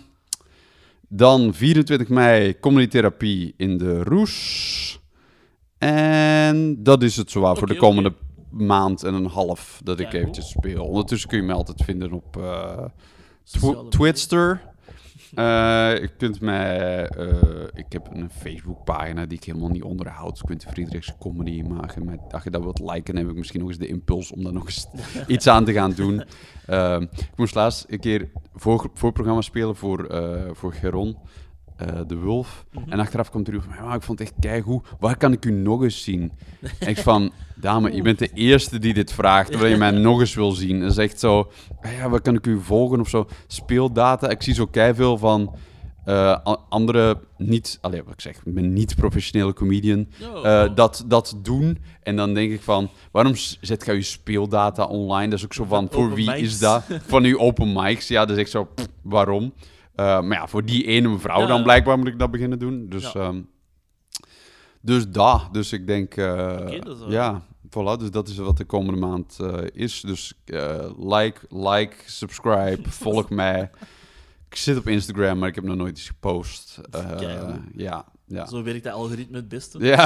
dan 24 mei, therapie in de Roes. En dat is het zowaar voor de komende maand en een half dat ik Ja, eventjes speel. Ondertussen kun je mij altijd vinden op Tw-. Twitster. Eh, je kunt mij... eh, ik heb een Facebookpagina die ik helemaal niet onderhoud. Quinten Friedrichs Comedy. Maar je, mij, als je dat wilt liken, dan heb ik misschien nog eens de impuls om daar nog eens iets aan te gaan doen. Ehm, ik moest laatst een keer voor, voorprogramma spelen voor, eh, voor Geron. Eh, de Wolf. Mhm. En achteraf komt er van, ja, ik vond het echt keigoed. Waar kan ik u nog eens zien? en ik van, dame, je bent de eerste die dit vraagt, terwijl je mij nog eens wil zien. Is echt zo, ah ja, waar kan ik u volgen of zo? Speeldata. Ik zie zo veel van eh, andere niet, allee, wat ik zeg, ben niet professionele comedian, Ja. eh, dat, dat doen. En dan denk ik van, waarom zet jij je speeldata online? Dat is ook zo van, voor wie mics. is dat? Van uw open mics. Ja, dat is echt zo, pff, waarom? Eh, maar ja, voor die ene mevrouw Ja. dan blijkbaar moet ik dat beginnen doen. Dus, Ja. ehm, dus dat. Dus ik denk, eh, ja, voilà. Dus dat is wat de komende maand eh, is. Dus like, like, subscribe, volg mij. Ik zit op Instagram, maar ik heb nog nooit iets gepost. Ja, ja. Zo werkt dat algoritme het beste. Ja.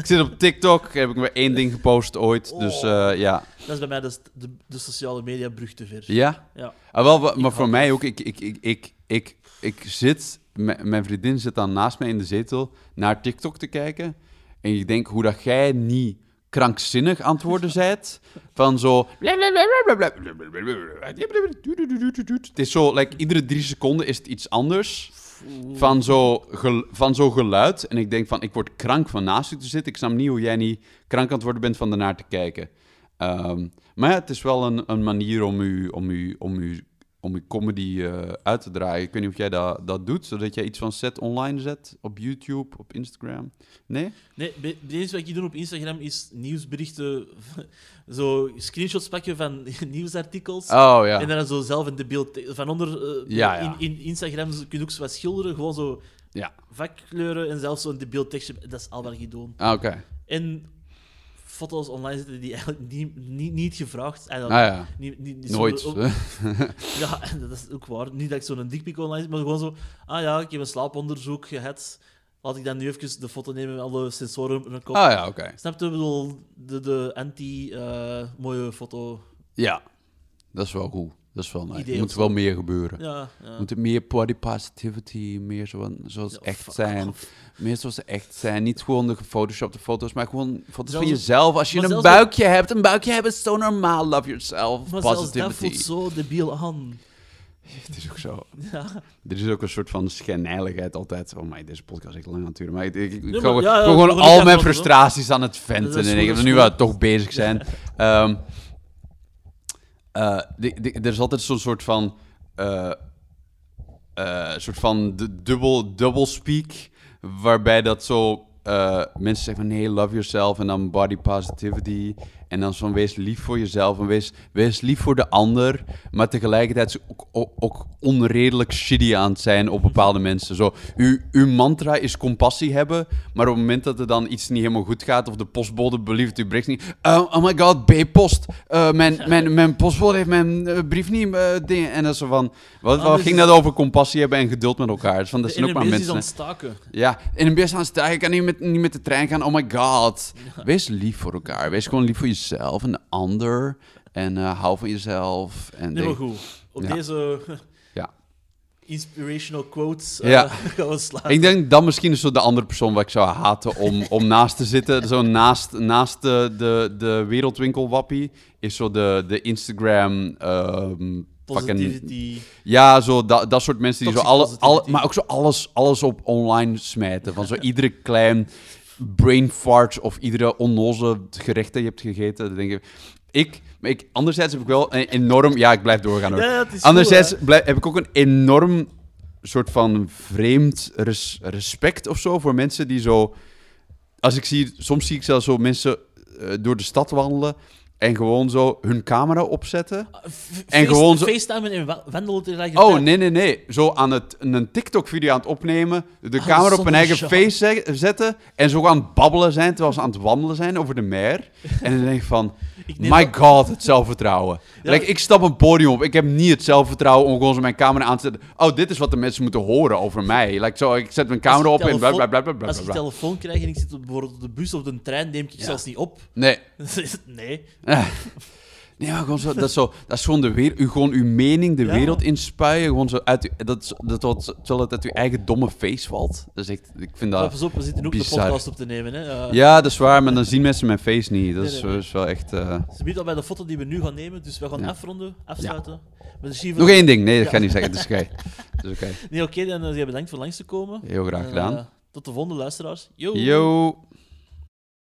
ik zit op TikTok, heb ik maar één ding gepost ooit. Oh. Dus eh, ja. Dat is bij mij de, de, de sociale media brug te ver. Ja? Ja. Ah, wel, maar voor mij ook, ik, ik, ik, ik, ik, ik zit, mijn vriendin zit dan naast mij in de zetel naar TikTok te kijken. En ik denk hoe dat jij niet krankzinnig worden bent. Van zo. Het is zo, like, iedere drie seconden is het iets anders. Van zo, gel- van zo geluid. En ik denk van, ik word krank van naast u te zitten. Ik snap niet hoe jij niet krank aan het worden bent van ernaar te kijken. Ehm, maar het is wel een, een manier om u, om u, om u, om uw comedy eh, uit te draaien. Ik weet niet of jij dat, dat doet, zodat jij iets van set online zet op YouTube, op Instagram. Nee? Nee, het enige wat ik doe op Instagram is nieuwsberichten, zo screenshots pakken van nieuwsartikels. Oh ja. En dan zo zelf in de beeld van onder. eh, Ja, ja. In, in Instagram kun je ook zo wat schilderen, gewoon zo Ja. vakkleuren en zelfs zo in de beeldtekstje. Dat is al wat ik doe. Ah, Oké. En foto's online zetten die eigenlijk niet, niet, niet gevraagd zijn. Ah ja. Niet, niet, niet Nooit. zo- ja, dat is ook waar. Niet dat ik zo'n dikpik online zet, maar gewoon zo... Ah ja, ik heb een slaaponderzoek gehad. Laat ik dan nu even de foto nemen met alle sensoren op mijn kop. Ah ja, oké. Snap je? Bedoel, de, de anti-mooie foto. Ja. Dat is wel goed. Dat is wel nice. Idee Er moet wel meer gebeuren. Ja, ja. Moet er meer body positivity, meer zo, zoals Ja, echt zijn. Meer zoals ze echt zijn. Niet gewoon de gefotoshopte foto's, maar gewoon foto's van jezelf. Als je maar een buikje hebt, een buikje hebben is zo normaal. Love yourself. Maar zelfs dat Positivity. voelt zo debiel aan. Het is ook zo. Ja. Er is ook een soort van schijnheiligheid altijd. Oh my, deze podcast is lang natuurlijk. Maar ik, ik, maar gewoon- ja, al mijn frustraties aan het Dat venten. En ik dat is nu goed. we toch bezig zijn. Ehm, eh, er is altijd zo'n soort van... eh, eh, soort van du- dubbel, double speak, waarbij dat zo mensen zeggen van nee, love yourself en dan body positivity en dan van wees lief voor jezelf en wees, wees lief voor de ander, maar tegelijkertijd ook, ook, ook onredelijk shitty aan het zijn op bepaalde mensen. Zo, uw, uw mantra is compassie hebben, maar op het moment dat er dan iets niet helemaal goed gaat of de postbode belieft uw brief niet, oh, oh my god, B-post, Eh, mijn, mijn, mijn postbode heeft mijn eh, brief niet, eh, dingen. en dat is zo van, wat, wat dus ging dat over compassie hebben en geduld met elkaar? Dus van, dat zijn ook maar NMB's is mensen. aan het staken. Ja, in een bus aan het staan. Je kan niet met, niet met de trein gaan. Oh my god. Wees lief voor elkaar. Wees gewoon lief voor jezelf en de ander. En eh, hou van jezelf. En denk- goed. Op Ja. deze Ja. inspirational quotes eh, Ja. gaan we sluiten. Ik denk dat misschien is zo de andere persoon waar ik zou haten om, om naast te zitten. Zo naast, naast de, de, de wereldwinkelwappie is zo de, de Instagram... fucking- Positivity. Ja, zo dat, dat soort mensen die zo alle, maar ook zo alles, alles op online smijten. Van zo iedere klein brain fart of iedere onnoze gerecht dat je hebt gegeten. Dan denk ik, ik, maar ik, anderzijds heb ik wel een enorm, ja, ik blijf doorgaan hoor. Ja, anderzijds blijf- heb ik ook een enorm soort van vreemd res- respect of zo voor mensen die zo, als ik zie, soms zie ik zelfs zo mensen eh, door de stad wandelen en gewoon zo hun camera opzetten. F- En gewoon zo- wa- wandelen tegelijkertijd. Oh, nee, nee, nee. Zo aan het, een TikTok-video aan het opnemen, de Ah, camera op hun eigen shot. face ze- zetten en zo aan het babbelen zijn terwijl ze aan het wandelen zijn over de mer. En dan denk ik van, my dat- god, het zelfvertrouwen. Ja. Like, ik stap een podium op, ik heb niet het zelfvertrouwen om gewoon zo mijn camera aan te zetten. Oh, dit is wat de mensen moeten horen over mij. Like, zo, ik zet mijn camera op en bla telefoon- bla bla bla bla. Als ik bla. telefoon krijg en ik zit op, bijvoorbeeld op de bus of de trein, neem ik Ja. zelfs niet op. Nee. nee. Eh. Nee, maar gewoon zo, dat, is zo, dat is gewoon, de weer, u, gewoon uw mening de Ja. wereld inspuien. Gewoon zo uit, dat, dat, dat, terwijl het uit uw eigen domme face valt. Dat is echt, ik vind dat... pas op, we zitten ook bizar. de podcast op te nemen. Hè. Ja. Ja, dat is waar, maar dan zien mensen mijn face niet. Dat Nee, is, nee, nee. is wel echt... eh, Ze biedt al bij de foto die we nu gaan nemen, dus we gaan Ja. afronden, afsluiten. Nog één ding. Nee, dat Ja. ga ik niet zeggen. Dat is oké. Nee, oké, dan uh, bedankt voor langs te komen. Heel graag gedaan. eh, tot de volgende luisteraars. Yo! Yo!